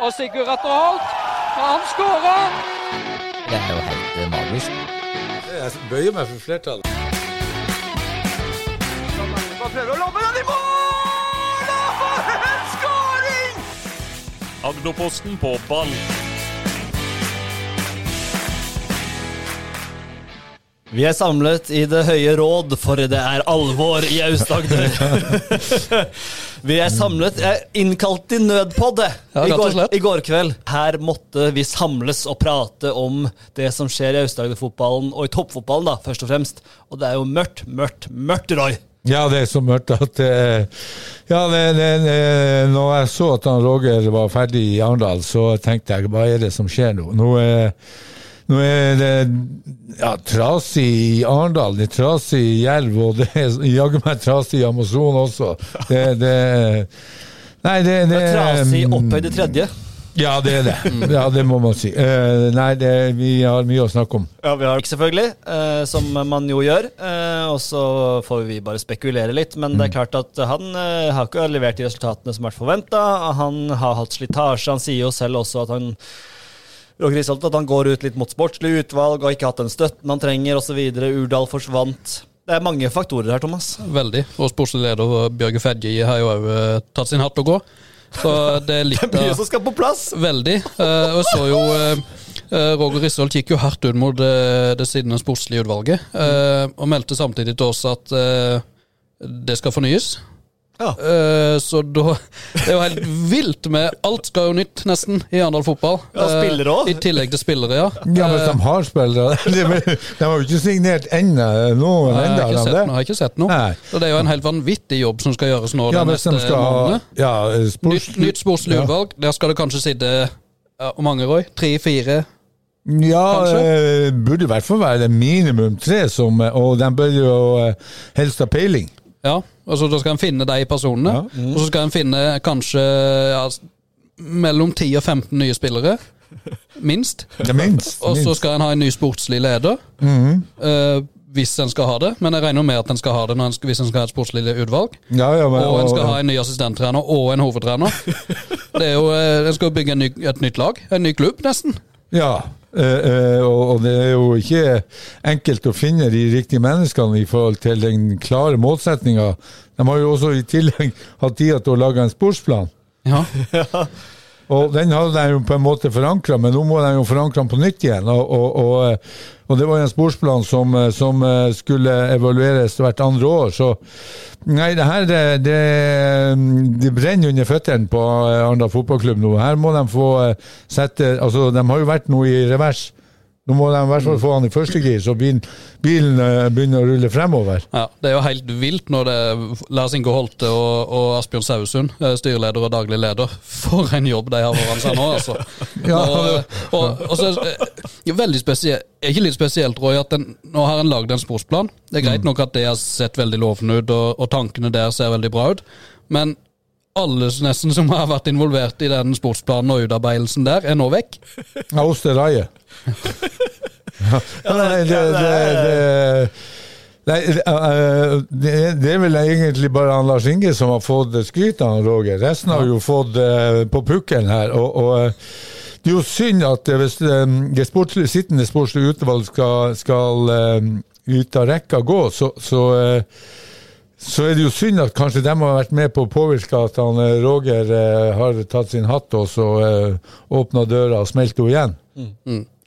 Og Sigurd Atter Holt, han skårer! Det er jo helt eh, magisk. Jeg bøyer meg for flertallet. Prøver å lobbe den i mål! Og for en skåring! Agderposten på ball. Vi er samlet i Det høye råd, for det er alvor i Aust-Agder. vi er samlet, er innkalt til nødpod Ja, i, i går kveld. Her måtte vi samles og prate om det som skjer i Aust-Agder-fotballen, og i toppfotballen, da, først og fremst. Og det er jo mørkt, mørkt, mørkt, Roy. Ja, det er så mørkt at eh, Ja, det, det, det, når jeg så at han Roger var ferdig i Arendal, så tenkte jeg hva er det som skjer nå? Nå er, nå er det ja, trasig i Arendal, det er trasig i Jerv, og det er jaggu meg trasig i Amazon også. Det, det Nei, det, det Det er trasig opphøyd i tredje. Ja, det er det. Ja, det må man si. Uh, nei, det, vi har mye å snakke om. Ja, vi har ikke selvfølgelig, uh, som man jo gjør. Uh, og så får vi bare spekulere litt. Men det er klart at han har ikke levert de resultatene som har vært forventa. Han har hatt slitasje. Han sier jo selv også at han Roger Isholt at han går ut litt mot sportslig utvalg og ikke hatt den støtten han trenger osv. Urdal forsvant. Det er mange faktorer her, Thomas. Veldig. Og sportslig leder Bjørge Fedje har jo òg tatt sin hatt og gå. Så det er litt Mye som skal på plass! Veldig. Eh, og så jo eh, eh, Roger Risholt gikk jo hardt ut mot det, det sittende sportslige utvalget, eh, og meldte samtidig til oss at eh, det skal fornyes. Ja. Eh, så da Det er jo helt vilt med Alt skal jo nytt, nesten, i Arendal fotball. Ja, spillere også. Eh, I tillegg til spillere, ja. Ja, hvis de har spillere De, de har jo ikke signert ennå, noen Nei, enda, jeg, har ikke sett noe, jeg har ikke sett noe. Så det er jo en helt vanvittig jobb som skal gjøres nå Ja, de skal ja, sports, Nytt, nytt sportslig ja. Der skal det kanskje sitte ja, Hvor mange, Roy? Tre-fire? Ja, eh, burde i hvert fall være minimum tre, som, og de bør jo eh, helst ha peiling. Ja, altså da skal en finne de personene. Ja. Og så skal en finne kanskje ja, mellom 10 og 15 nye spillere. Minst. Er minst. Og så skal en ha en ny sportslig leder. Mm. Uh, hvis en skal ha det. Men jeg regner med at en skal ha det en skal, hvis en skal ha et sportslig utvalg. ja, ja, men, Og en skal ha en ny assistenttrener og en hovedtrener. Det er jo, eh, En skal bygge en ny, et nytt lag. En ny klubb, nesten. Ja, eh, eh, og, og det er jo ikke enkelt å finne de riktige menneskene i forhold til den klare målsettinga. De har jo også i tillegg hatt tid til å lage en sportsplan. Ja. Og den hadde de jo på en måte forankra, men nå må de jo forankre den på nytt igjen. Og, og, og, eh, og det var en sportsplan som, eh, som eh, skulle evalueres hvert andre år. Så nei, det her det, det, det brenner under føttene på Arendal fotballklubb nå. Her må de få sette Altså, de har jo vært nå i revers. Nå må de i hvert fall få han i første gir, så bilen, bilen eh, begynner å rulle fremover. Ja, Det er jo helt vilt når det er Lars Inge Holte og, og Asbjørn Sausund, eh, styreleder og daglig leder. For en jobb de har foran seg nå, altså. Ja, og, og, og så er veldig spesielt Er ikke litt spesielt, Roy, at den, nå har en lagd en sportsplan. Det er greit nok at det har sett veldig lovende ut, og, og tankene der ser veldig bra ut, men alle nesten som har vært involvert i den sportsplanen og utarbeidelsen der, er nå vekk. Ja, Oster Raje. Ja, nei, det, det, det, nei, eh, det, det er vel egentlig bare han Lars Inge som har fått skryt av Roger. Resten har jo fått eh, på pukkelen her. Og, og eh, det er jo synd at eh, hvis eh, det sportslige, sittende sportslige utvalg skal, skal eh, ut av rekka gå, så, så eh, så er det jo synd at kanskje de har vært med på å påvirke at han eh, Roger eh, har tatt sin hatt og så eh, åpna døra og smelt henne igjen.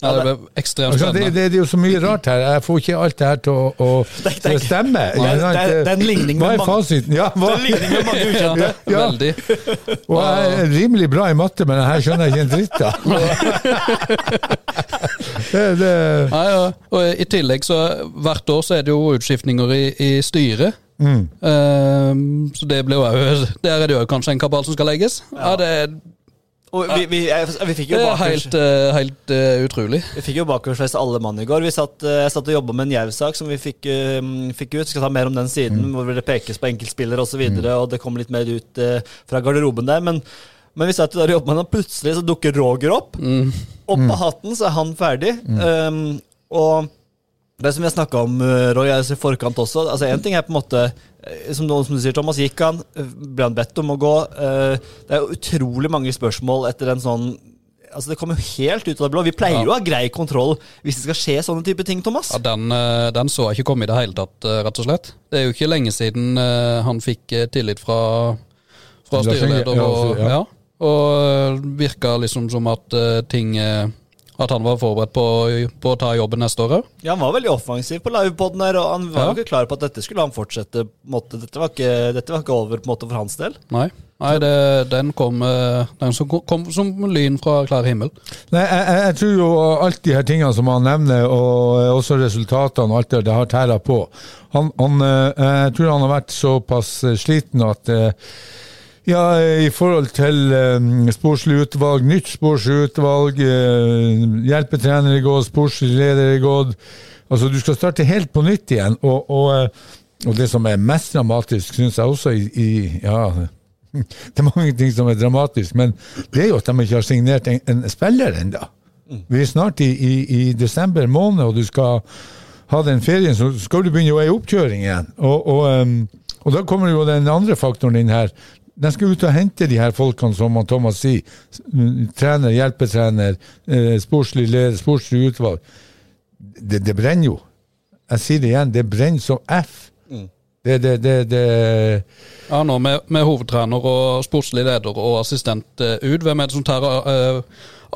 Ja, det ble ekstremt Altså, det, det, det er jo så mye rart her. Jeg får ikke alt det her til å, å, Det til å stemme. Det er- det er- det en ligning Hva med er mange- fasiten? Ja, hva? Det er med mange ukjente. Ja. Veldig. Og jeg er rimelig bra i matte, men her skjønner jeg ikke en dritt av. det, det, Ja, ja. Og I tillegg så hvert år så er det jo utskiftninger i, i styret. Mm. Uh, så det blir jo Der er det jo kanskje en kabal som skal legges. Ja, det, er- Og vi, vi, jeg, vi fikk jo det er bakers. helt, uh, helt uh, utrolig. Vi fikk jo bakersfest alle mann i går. Vi satt, uh, jeg satt og jobba med en Jerv-sak som vi fikk, fikk ut. Vi skal ta mer om den siden, Mm. hvor det pekes på enkeltspillere osv., og, og det kommer litt mer ut fra garderoben der. Men, men vi satt der og jobba med den, og plutselig så dukker Roger opp. Mm. Opp av hatten, så er han ferdig. Um, og Det som vi har snakka om, eh, Roy, er i forkant også altså En ting er på en måte eh, som, noen, som du sier, Thomas, gikk han? Eh, Ble han bedt om å gå? Det er jo utrolig mange spørsmål etter en sånn Altså Det kommer jo helt ut av det blå. Vi pleier Ja. jo å ha grei kontroll hvis det skal skje sånne type ting, Thomas. Ja, den, den så jeg ikke komme i det hele tatt, rett og slett. Det er jo ikke lenge siden han fikk tillit fra, fra styreleder. Og, ja. ja. og virka liksom som at ting At han var forberedt på, på å ta jobben neste år òg. Ja, Han var veldig offensiv på livepoden her, og han var Ja. ikke klar på at dette skulle han fortsette. på måte. Dette, var ikke, dette var ikke over på måte for hans del. Nei, Nei det, den kom, eh, den som kom, som lyn fra klar himmel. Nei, jeg, jeg, tror jo alt de her tingene som han nevner, og eh, også resultatene og alt det, det har tæra på. Han, han, eh, jeg tror han har vært såpass sliten at ja, i forhold til um, sportslig utvalg, nytt sportslig utvalg, eh, hjelpetrener i gått, sportslig leder i gått Altså, du skal starte helt på nytt igjen. Og, og, eh, og det som er mest dramatisk, syns jeg også i, i Ja, det er mange ting som er dramatisk, men det er jo at de ikke har signert en, en spiller ennå. Vi er snart i, i, i desember måned, og du skal ha den ferien, så skal du begynne å ei oppkjøring igjen. Og, og, um, og da kommer jo den andre faktoren inn her. De skal ut og hente de her folkene, som Thomas sier. Mm, Trener, hjelpetrener, eh, sportslig leder, sportslig utvalg. Det, det brenner jo. Jeg sier det igjen, det brenner som F. Det, det, det, det Ja, nå med, med hovedtrener og sportslig leder og assistent eh, ut, hvem er det som tar uh,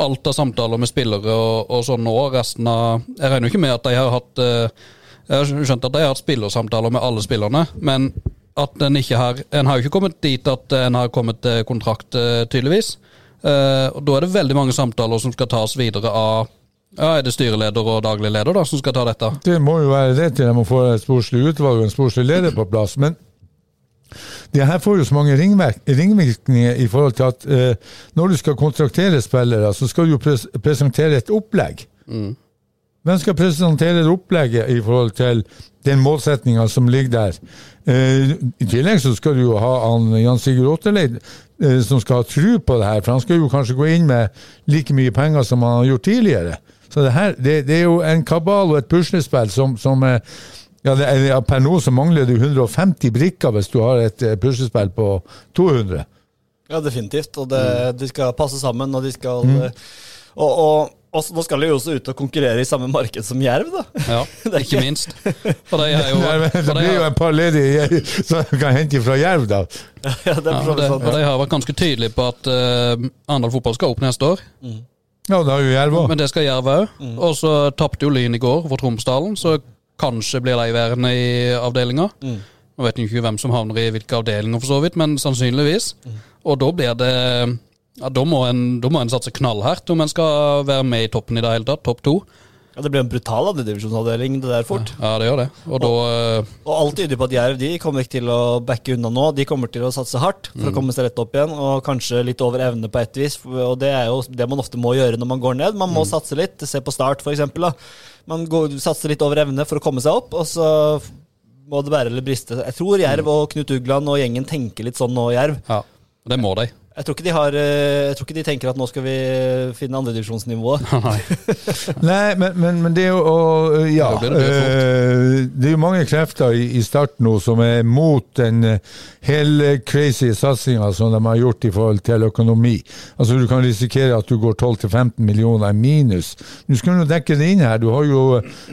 alt av samtaler med spillere og, og sånn nå? Resten av Jeg regner jo ikke med at de har hatt uh, Jeg har skjønt at de har hatt spillersamtaler med alle spillerne, men at en ikke har En har jo ikke kommet dit at en har kommet til kontrakt, eh, tydeligvis. Eh, og Da er det veldig mange samtaler som skal tas videre av ja, Er det styreleder og daglig leder da som skal ta dette? Det må jo være det til de må få et sportslig utvalg og en sportslig leder på plass. Men det her får jo så mange ringvirkninger i forhold til at eh, når du skal kontraktere spillere, så skal du jo pres presentere et opplegg. Hvem skal presentere opplegget i forhold til den målsettinga som ligger der? Eh, I tillegg så skal du jo ha han Jan Sigurd Otterleid eh, som skal ha tru på det her, for han skal jo kanskje gå inn med like mye penger som han har gjort tidligere. Så det her, det, det er jo en kabal og et puslespill som, som eh, ja, det er, ja, Per nå så mangler du 150 brikker hvis du har et puslespill på 200. Ja, definitivt. Og det, Mm. de skal passe sammen, og de skal mm. Og, og, og så- nå skal de jo også ut og konkurrere i samme marked som Jerv, da. Ja, Det ikke minst. For de er jo, Nei, det blir jo et par ledige som kan hente fra Jerv, da. ja, det er Ja, så og de, og har vært ganske tydelige på at uh, Arendal fotball skal opp neste år. Ja, det har jo Jerv òg. Men det skal Jerv òg. Og så tapte jo Lyn i går for Tromsdalen, så kanskje blir de værende i avdelinga. Nå vet jeg ikke hvem som havner i hvilke avdelinger, for så vidt, men sannsynligvis. Og da blir det ja, Da må en, da må en satse knallhardt om en skal være med i toppen i det hele tatt. Topp to. Ja, det blir en brutal andredivisjonsavdeling, det der fort. Ja, det gjør det. Og da eh, Og alt tyder på at Jerv de kommer ikke til å backe unna nå. De kommer til å satse hardt for å komme seg rett opp igjen, og kanskje litt over evne på et vis. Og det er jo det man ofte må gjøre når man går ned. Man må satse litt. Se på Start, for eksempel. Da. Man går, satser litt over evne for å komme seg opp, og så må det bære eller briste. Jeg tror Jerv og Knut Ugland og gjengen tenker litt sånn nå, Jerv. Ja, det må de. Jeg tror ikke de, har, eh, jeg tror ikke de tenker at nå skal vi finne andredivisjonsnivået. Nei. Nei, men, men, men det er jo og, Ja. Det eh, det er jo mange krefter i, i start nå som er mot den eh, hele crazy satsinga som de har gjort i forhold til økonomi. Altså Du kan risikere at du går 12-15 millioner i minus. Du skal jo dekke det inn her. Du har jo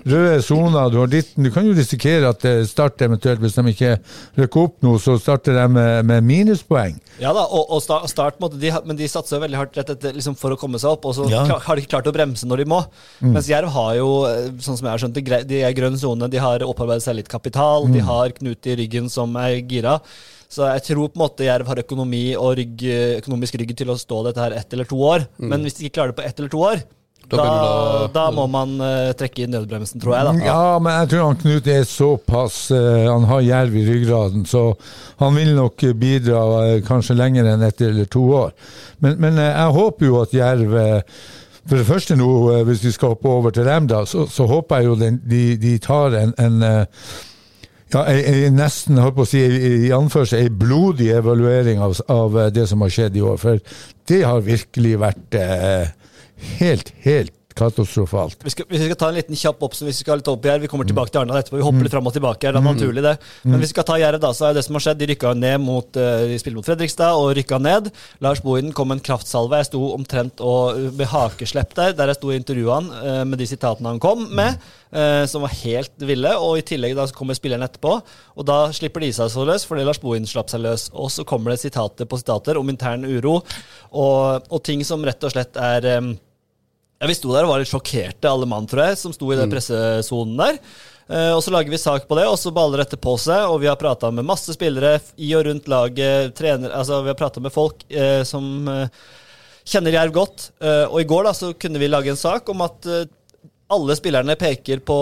røde soner, du har ditten. Du kan jo risikere at det starter eventuelt, hvis de ikke rykker opp nå, så starter de med, med minuspoeng. Ja da, og, og sta- start, de, men de satser veldig hardt rett etter, liksom, for å komme seg opp, og så Ja. har de ikke klart å bremse når de må. Mens Jerv har jo, eh, sånn som jeg har skjønt det, de er i grønn sone, de har opparbeidet seg litt kapital, de har Knut i ryggen som er gira. Så jeg tror på en måte Jerv har økonomi og rygg, økonomisk rygg til å stå dette her ett eller to år. Men hvis de ikke klarer det på ett eller to år, Da da, da, må man uh, trekke i nødbremsen, tror jeg. da. Ja, men jeg tror han Knut er såpass uh, Han har jerv i ryggraden, så han vil nok bidra uh, kanskje lenger enn ett eller to år. Men, men jeg håper jo at jerv For det første nå, hvis vi skal hoppe over til dem, da, så, så håper jeg jo den, de, de tar en, en ja, jeg, jeg nesten holdt på å si i, anførsel, ei blodig evaluering av, av det som har skjedd i år. For det har virkelig vært eh, helt, helt katastrofalt. Vi skal, hvis vi skal ta en liten kjapp hvis vi skal litt opp her, vi kommer tilbake til Arendal etterpå, vi hopper litt fram og tilbake her, det er naturlig det. Men hvis vi skal ta Jerv, da, så er det som har skjedd, de rykka ned mot eh, De spiller mot Fredrikstad og rykka ned. Lars Bohinen kom med en kraftsalve. Jeg sto omtrent og med hakeslepp der, der jeg sto i intervjuene eh, med de sitatene han kom med, eh, som var helt ville. Og i tillegg da så kommer spilleren etterpå, og da slipper de seg så løs fordi Lars Bohinen slapp seg løs. Og så kommer det sitater på sitater om intern uro, og, og ting som rett og slett er eh, ja, Vi sto der og var litt sjokkerte, alle mann, tror jeg, som sto i den pressesonen der. Eh, og så lager vi sak på det, og så baller dette på seg. Og vi har prata med masse spillere i og rundt laget, trener, altså vi har prata med folk eh, som eh, kjenner Jerv godt. Eh, og i går da så kunne vi lage en sak om at eh, alle spillerne peker på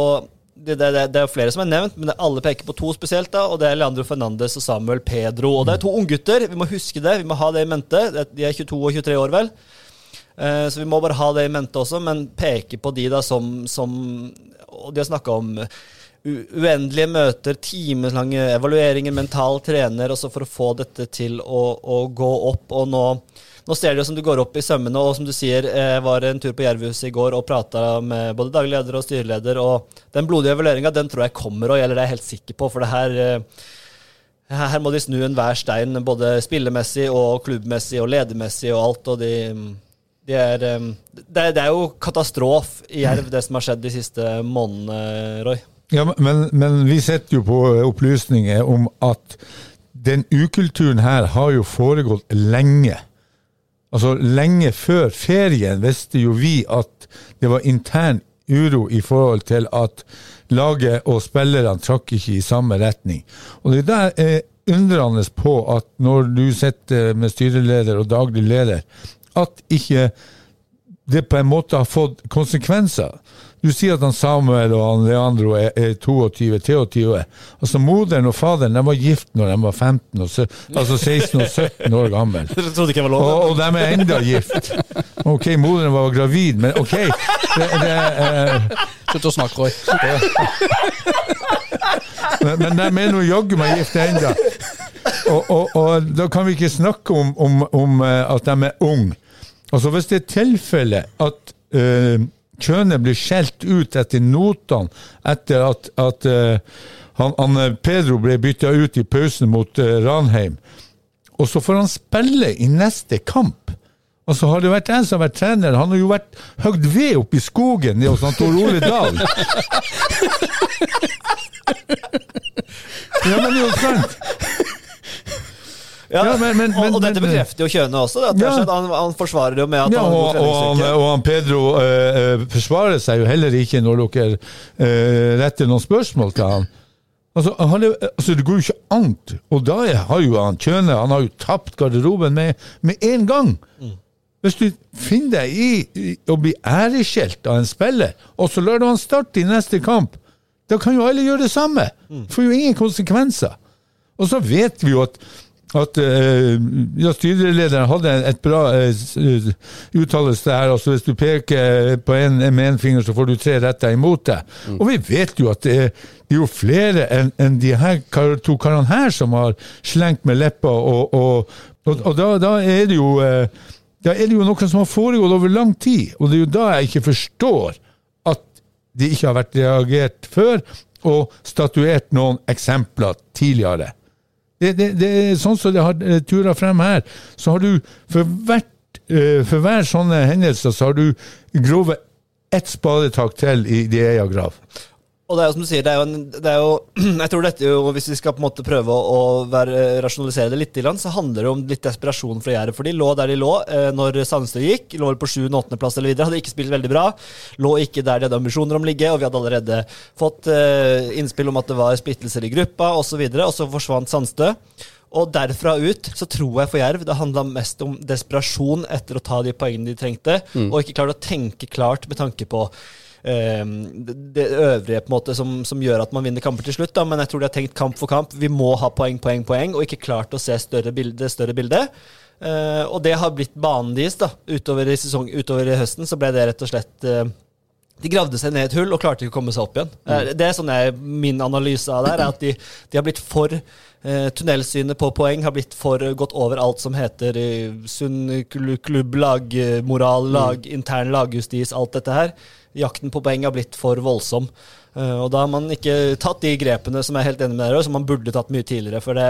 det, det, det, det er flere som er nevnt, men alle peker på to spesielt. da, og Det er Leandro Fernandes og Samuel Pedro. og Det er to unggutter. Vi må huske det, vi må ha det i mente. De er 22 og 23 år, vel. Eh, Så vi må bare ha det i mente også, men peke på de da som, som Og de har snakka om uendelige møter, timeslange evalueringer, mental trener, også for å få dette til å, å gå opp. Og nå, nå ser det jo som du går opp i sømmene, og som du sier, jeg var en tur på Jervhuset i går og prata med både daglig leder og styreleder, og den blodige evalueringa, den tror jeg kommer òg, eller det er jeg helt sikker på, for det eh, her her må de snu enhver stein, både spillemessig og klubbmessig og ledermessig og alt. og de, de er, um, det, det er jo katastrof i Jerv, det som har skjedd de siste månedene, Roy. Ja, men, men vi sitter jo på opplysninger om at den ukulturen her har jo foregått lenge. Altså Lenge før ferien visste jo vi at det var intern uro i forhold til at laget og spillerne trakk ikke i samme retning. Og det der er undrende på at når du sitter med styreleder og daglig leder, at ikke det på en måte har fått konsekvenser. Du sier at han Samuel og han Leandro er, er 22-23. Altså Moderen og faderen de var gift når de var 15 og, 17, altså 16 og 17 år gammel. Ikke var lov? Og, og de er enda gift. Ok, moderen var gravid, men ok. Det, det, eh, Slutt å snakke, Roy. men, men de er nå jaggu meg gift ennå. Og, og, og da kan vi ikke snakke om, om, om eh, at de er unge. Altså Hvis det er tilfelle at uh, Kjøne blir skjelt ut etter notene etter at, at uh, han, han, eh, Pedro ble bytta ut i pausen mot uh, Ranheim, og så får han spille i neste kamp. Altså Har det vært en som har vært trener, han har jo vært høgd ved oppe i skogen nede hos Tor Ole Dahl. Ja, men det er jo sant. Ja, men- men- og, og dette bekrefter jo Kjøne også. Det, det Ja. skjedd. han, han forsvarer jo med at han og, og, og han Pedro eh, forsvarer seg jo heller ikke når dere øh, retter noen spørsmål til han. Altså, han er, altså Det går jo ikke an. Og da har jo han Kjøne han har jo tapt garderoben med, med en gang. Hvis du finner deg i, i å bli æreskjelt av en spiller, og så lar du han starte i neste kamp, da kan jo alle gjøre det samme. Får jo ingen konsekvenser. Og så vet vi jo at at eh, ja, styrelederen hadde et bra uh, uttalelse der. altså Hvis du peker på en med en finger, så får du tre retter imot deg. Og vi vet jo at det er, det er jo flere enn en de her to karene her som har slengt med leppa, og, og, og, og da, da er det jo eh, da er det jo noe som har foregått over lang tid. Og det er jo da jeg ikke forstår at det ikke har vært reagert før, og statuert noen eksempler tidligere. Det, det, det er sånn som det har eh, tura frem her, så har du for, hvert, eh, for hver sånne hendelser, så har du grovet ett spadetak til i egen grav. Og det er jo som du sier, det er jo, en, det er jo Jeg tror dette jo, hvis vi skal på en måte prøve å, å være, rasjonalisere det litt, så handler det om litt desperasjon fra Jerv. For de lå der de lå eh, når Sandstø gikk. Lå på 7.-8.-plass eller videre. Hadde ikke spilt veldig bra. Lå ikke der de hadde ambisjoner om å ligge, og vi hadde allerede fått eh, innspill om at det var splittelser i gruppa osv., og, så videre, og så forsvant Sandstø. Og derfra ut så tror jeg for Jerv det handla mest om desperasjon etter å ta de poengene de trengte, og ikke klarte å tenke klart med tanke på eh, det, det øvrige på en måte som, som gjør at man vinner kamper til slutt. Da. Men jeg tror de har tenkt kamp for kamp. Vi må ha poeng, poeng, poeng, og ikke klart å se større bilde, større bilde. Uh, og det har blitt banen deres da, utover i, sesong, utover i høsten. Så ble det rett og slett uh, de gravde seg ned i et hull og klarte ikke å komme seg opp igjen. Eh, Det er sånn jeg, Min analyse av det er at de, de har blitt for eh, Tunnelsynet på poeng har blitt for gått over alt som heter eh, sunn klubblag, klubb, lag, eh, moral, lag, intern lagjustis, alt dette her. Jakten på poeng har blitt for voldsom. Og da har man ikke tatt de grepene som jeg er helt enig med dere, som man burde tatt mye tidligere. For det,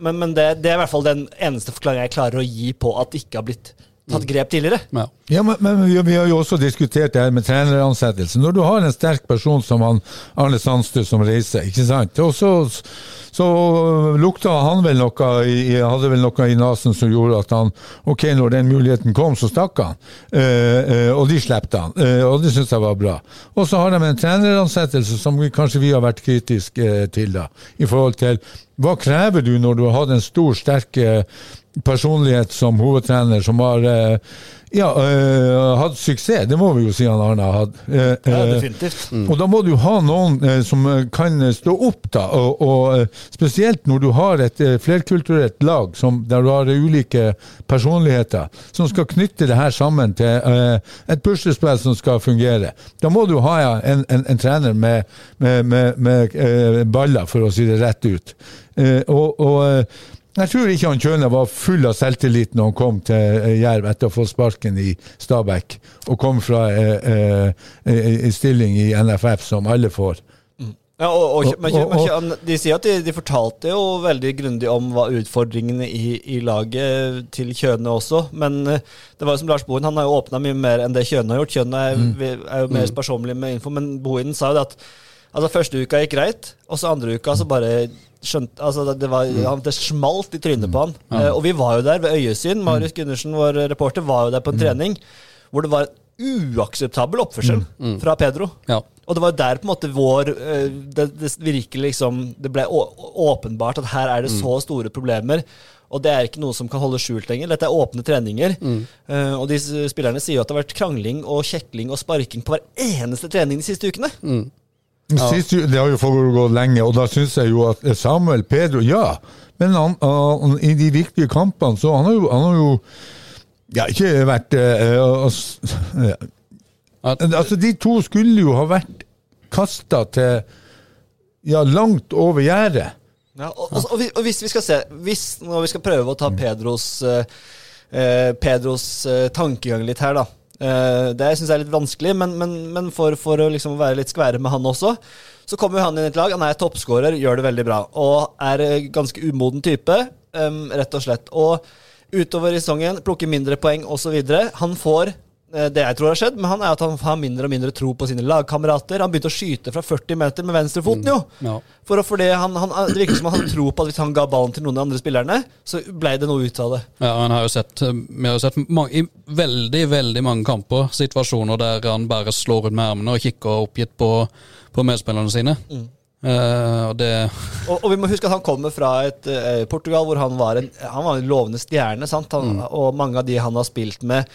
men men det, det er i hvert fall den eneste forklaringen jeg klarer å gi på at det ikke har blitt tatt grep tidligere. Ja. Ja, men, men vi, vi har jo også diskutert det her med treneransettelse. Når du har en sterk person som han, Arne Sandstø som reiser, ikke sant? Og så, så lukta han vel noe i, hadde vel noe i nesen som gjorde at han Ok, når den muligheten kom, så stakk han. Eh, eh, og de slapp han. Eh, og det syns jeg var bra. Og så har de en treneransettelse som vi, kanskje vi har vært kritiske eh, til, da. I forhold til hva krever du når du har hatt en stor, sterk eh, personlighet som hovedtrener, som har eh, ja, eh, hatt suksess. Det må vi jo si han Arne har hatt. Eh, Ja, definitivt. og da må du ha noen eh, som kan stå opp, da. Og, og spesielt når du har et flerkulturelt lag som, der du har ulike personligheter, som skal knytte det her sammen til et puslespill som skal fungere. Da må du ha ja, en, en, en trener med, med, med, med baller, for å si det rett ut. Og, og jeg tror ikke han Kjøne var full av selvtillit når han kom til eh, Jerv etter å få sparken i Stabæk, og kom fra eh, eh, en stilling i NFF som alle får. Ja, og, og, Og- men, men, de sier at de, de fortalte jo veldig grundig om hva utfordringene i, i laget til Kjøne også. Men eh, det var jo som Lars Bohin, han har jo åpna mye mer enn det Kjøne har gjort. Kjøne er, mm. er jo mer sparsommelig med info, men Bohin sa jo det at altså, første uka gikk greit, og så andre uka så bare skjønte altså, det, var, han, det smalt i trynet på han. Ja. og vi var jo der ved øyesyn. Marius Gundersen, vår reporter, var jo der på en trening hvor det var uakseptabel oppførsel fra Pedro. Ja. Og det var jo der på en måte vår eh, Det, det virkelig liksom Det ble å, åpenbart at her er det så store problemer. Og det er ikke noe som kan holde skjult lenger. Dette er åpne treninger. Eh, og de spillerne sier jo at det har vært krangling og kjekling og sparking på hver eneste trening de siste ukene. Sist, det har jo foregått lenge, og da syns jeg jo at Samuel Pedro Ja, men han, han, i de viktige kampene så han har jo, han har jo ja, ikke vært øh, altså, øh, altså, de to skulle jo ha vært kasta til ja, langt over gjerdet. Ja, og, og, og, hvis- og hvis vi skal se Hvis når vi skal prøve å ta Pedros eh, eh, Pedros eh, tankegang litt her, da. Eh, det syns jeg er litt vanskelig, men, men, men for, for å liksom være litt skvære med han også, så kommer han inn i et lag. Han er toppskårer, gjør det veldig bra. Og er eh, ganske umoden type, rett og slett. Og utover i sesongen plukker mindre poeng osv. Han får det jeg tror har skjedd, men han er at han har mindre og mindre tro på sine lagkamerater. Han begynte å skyte fra 40 meter med venstrefoten, jo. ja. For å, fordi han, han, det virker som han tro på at hvis han ga ballen til noen av de andre spillerne, så ble det noe ut av det. Ja, han har jo sett, eh, Vi har jo sett mange, i veldig veldig mange kamper situasjoner der han bare slår ut med armene og kikker oppgitt på, på medspillerne sine. Eh, og det Og, og vi må huske at han kommer fra et uh, Portugal hvor han var en, han var en lovende stjerne. sant? Han, Og mange av de han har spilt med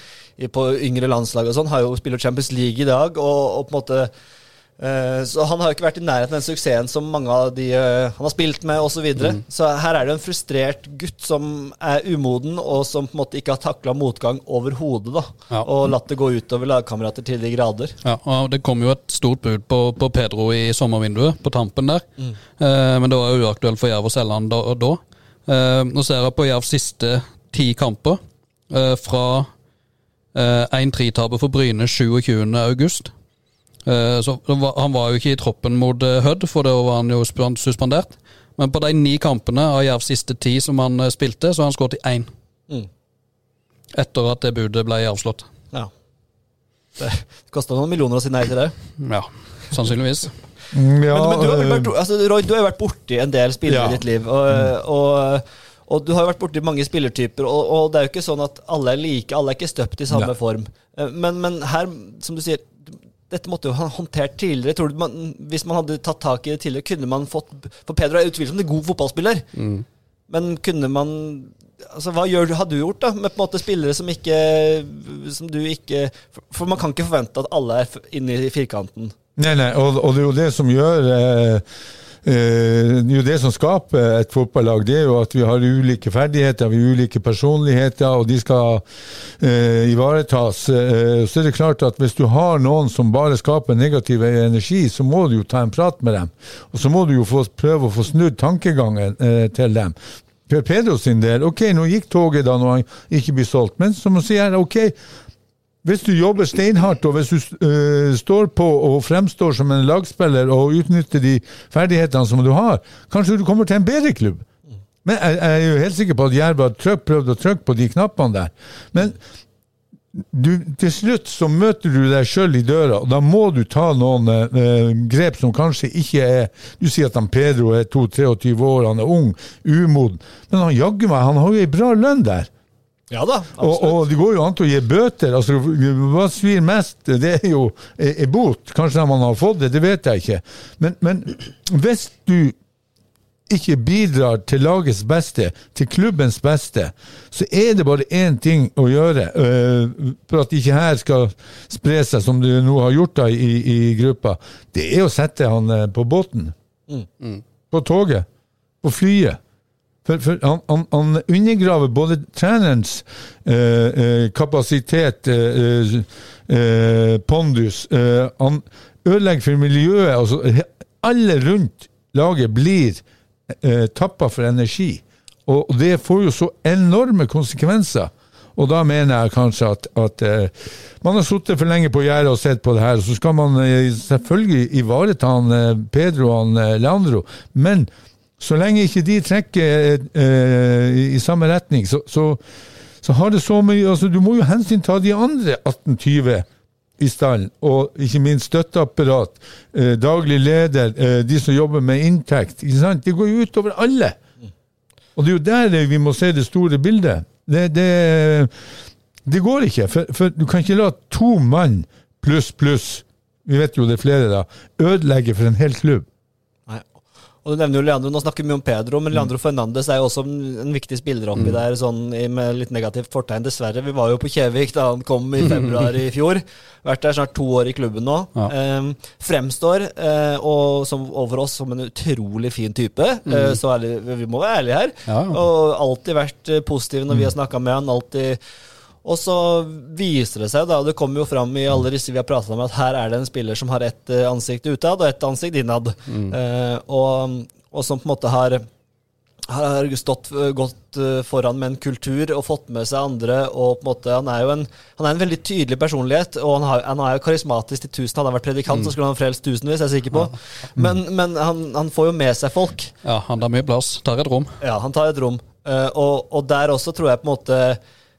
på yngre landslag og sånn, har jo spiller Champions League i dag. og, og på en måte eh, så han har jo ikke vært i nærheten av den suksessen som mange av de eh, han har spilt med, osv. Så, videre. så her er det en frustrert gutt som er umoden, og som på en måte ikke har takla motgang overhodet. Ja. Og latt det gå utover lagkamerater til de grader. Ja, og Det kom jo et stort bud på, på Pedro i sommervinduet, på tampen der. Eh, men det var jo uaktuelt for Jerv å selge han da. Da. Nå ser jeg på Jervs siste ti kamper. fra 1-3-tapet for Bryne 27. august. Eh, så Han var jo ikke i troppen mot eh, Hødd, for da var han jo suspendert. Men på de ni kampene av Jervs siste ti som han eh, spilte, så har han skåret i én. Mm. Etter at det budet ble avslått. Ja. Det kosta noen millioner å si nei til det. Ja, sannsynligvis. Mm, Ja, men, men du har eh, vært, altså, Roy, du har jo vært borti en del spillere Ja. i ditt liv. Og, og, og du har jo vært borti mange spillertyper, og, og det er jo ikke sånn at alle er like, alle er ikke støpt i samme Nei. form. Eh, Men, men her, som du sier, dette måtte jo ha håndtert tidligere. Tror du man, Hvis man hadde tatt tak i det tidligere, kunne man fått For Pedro er utvilsomt en god fotballspiller. Men kunne man Altså, Hva gjør har du gjort da med på en måte spillere som ikke Som du ikke For, for man kan ikke forvente at alle er inne i firkanten. Nei, nei, og, og det er jo det som gjør eh, jo det som skaper et fotballag. Det er jo at vi har ulike ferdigheter, vi har ulike personligheter, og de skal eh, ivaretas. Eh, så er det klart at hvis du har noen som bare skaper negativ energi, så må du jo ta en prat med dem. Og så må du jo få, prøve å få snudd tankegangen eh, til dem. Per Pedro sin del, ok, nå gikk toget da når han ikke blir solgt, men som han sier, ok, hvis du jobber steinhardt og hvis du uh, står på og fremstår som en lagspiller og utnytter de ferdighetene som du har, kanskje du kommer til en bedre klubb. Men jeg, jeg er jo helt sikker på at Jerv har prøvd å trykke på de knappene der. Men du, til slutt så møter du deg sjøl i døra, og da må du ta noen øh, grep som kanskje ikke er Du sier at han Pedro er 22-23 år, han er ung, umoden, men han jaggu meg, han har jo ei bra lønn der. Ja da, Og, og det går jo an til å gi bøter. altså Hva svir mest? Det er jo en en bot. Kanskje man har fått det, det vet jeg ikke. Men, men hvis du ikke bidrar til lagets beste, til klubbens beste, så er det bare én ting å gjøre øh, for at ikke her skal spre seg, som det nå har gjort da i, i gruppa. Det er å sette han på båten. På toget. På flyet. For, for han, han, han undergraver både trenerens eh, eh, kapasitet, eh, eh, pondus eh, Han ødelegger for miljøet. Altså, alle rundt laget blir eh, tappa for energi. Og, det får jo så enorme konsekvenser. Og da mener jeg kanskje at, at eh, man har sittet for lenge på gjerdet og sett på det her, så skal man eh, selvfølgelig ivareta han eh, Pedro og han Leandro, men så lenge ikke de trekker eh, i, samme retning, så, så, så har det så mye altså Du må jo hensynta de andre 18-20 i stallen, og ikke minst støtteapparat, eh, daglig leder, eh, de som jobber med inntekt. Ikke sant? Det går jo utover alle. Og det er jo der vi må se det store bildet. Det, det, det går ikke, for, for du kan ikke la to mann pluss pluss, vi vet jo det er flere da, ødelegge for en hel klubb. Og du nevner jo Leandro, Nå snakker vi om Pedro, men Leandro Fernandes er jo også en, viktig spiller oppi der, sånn med litt negativt fortegn. Dessverre. Vi var jo på Kjevik da han kom i februar i fjor. Vært der snart to år i klubben nå. Ja. Um, fremstår uh, og som, over oss som en utrolig fin type. Eh, så ærlig, vi må være ærlige her. Ja. Og alltid vært positive positiv når vi har snakka med han. alltid og så viser det seg, da, og det kommer jo fram i alle disse vi har prata om, at her er det en spiller som har ett eh, ansikt utad og ett ansikt innad. Eh, og, og som på en måte har har stått godt eh, foran med en kultur og fått med seg andre. og på en måte Han er jo en, han er en veldig tydelig personlighet, og han, har, han er jo karismatisk til tusen. Hadde han vært predikant, så skulle han frelst tusenvis, er jeg sikker på. Men, men han, han får jo med seg folk. Ja, han har mye plass. Tar et rom. Ja, han tar et rom. Eh, og, og der også tror jeg på en måte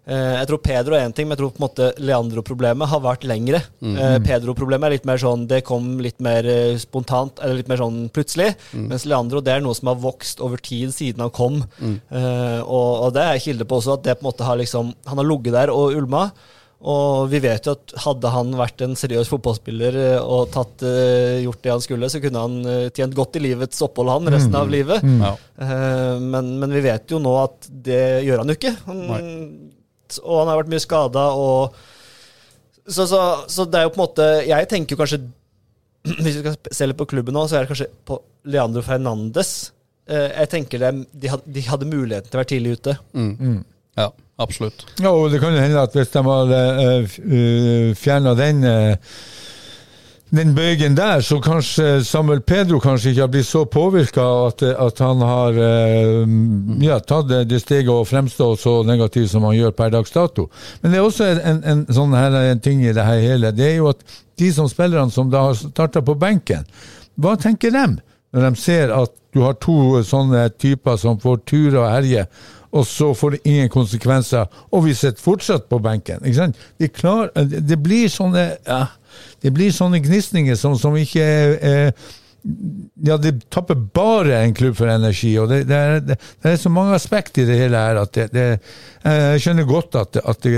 Jeg tror Pedro er én ting, men jeg tror på en måte Leandro-problemet har vært lengre. Eh, Pedro-problemet er litt mer sånn Det kom litt mer eh, spontant, eller litt mer sånn plutselig. Mens Leandro det er noe som har vokst over tid siden han kom. Eh, og, og det er kilde på også, at det på en måte har liksom Han har ligget der og ulma. Og vi vet jo at hadde han vært en seriøs fotballspiller eh, og tatt, uh, gjort det han skulle, så kunne han uh, tjent godt i livets opphold, han, resten av livet. Mm. Mm. Uh, men, men vi vet jo nå at det gjør han jo ikke. Han, og han har vært mye skada, og så, så, så det er jo på en måte Jeg tenker jo kanskje Hvis vi skal se litt på klubben nå, så er det kanskje på Leandro Fernandes. Eh, jeg tenker de, hadde, de hadde muligheten til å være tidlig ute. Ja, absolutt. Ja, og det kan jo hende at hvis de hadde uh, fjerna den eh, den bøygen der, så kanskje Samuel Pedro kanskje ikke har blitt så påvirka at, at han har eh, ja, tatt det, det steget å fremstå så negativ som han gjør per dags dato. Men det er også en, en sånn her en ting i det her hele. Det er jo at de som spillerne som da har starta på benken, hva tenker dem når de ser at du har to sånne typer som får ture og herje, og så får det ingen konsekvenser, og vi sitter fortsatt på benken. Ikke sant? Er klar, det blir sånne ja, det blir sånne gnisninger som, som ikke er, ja, det tapper bare en klubb for energi. og Det, det, er, det, det er så mange aspekter i det hele her at jeg skjønner godt at, at det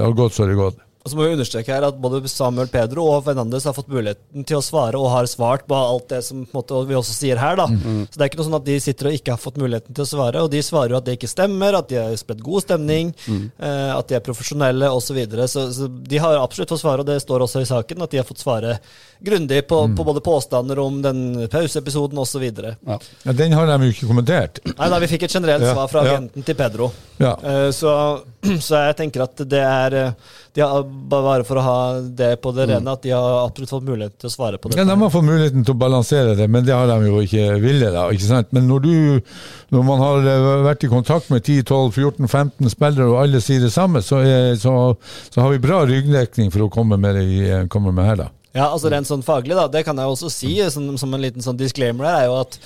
har gått så det har gått. Og så må vi understreke her at både Samuel Pedro og Fernandes har fått muligheten til å svare, og har svart på alt det som på en måte, vi også sier her. da. Så det er ikke noe sånn at de sitter og ikke har fått muligheten til å svare. Og de svarer jo at det ikke stemmer, at de har spredt god stemning, eh, at de er profesjonelle osv. Så, videre. så Så de har absolutt fått svare, og det står også i saken, at de har fått svare grundig på, på både påstander om den pauseepisoden osv. Ja. Ja, den har de jo ikke kommentert. Nei da, vi fikk et generelt Ja, svar fra ja. agenten til Pedro. Ja. Eh, Så, så jeg tenker at det er eh, de har, Bare for å ha det på det rene, at de har absolutt fått mulighet til å svare på det. Ja, de har fått muligheten til å balansere det, men det har de jo ikke villet. da, ikke sant? Men når, du, når man har eh, vært i kontakt med 10-12-14-15 spillere, og alle sier det samme, så, er, så, så har vi bra ryggdekning for å komme med, det komme med her, da. Ja, altså Rent sånn faglig, da, det kan jeg også si som, som en liten sånn disclaimer her, er jo at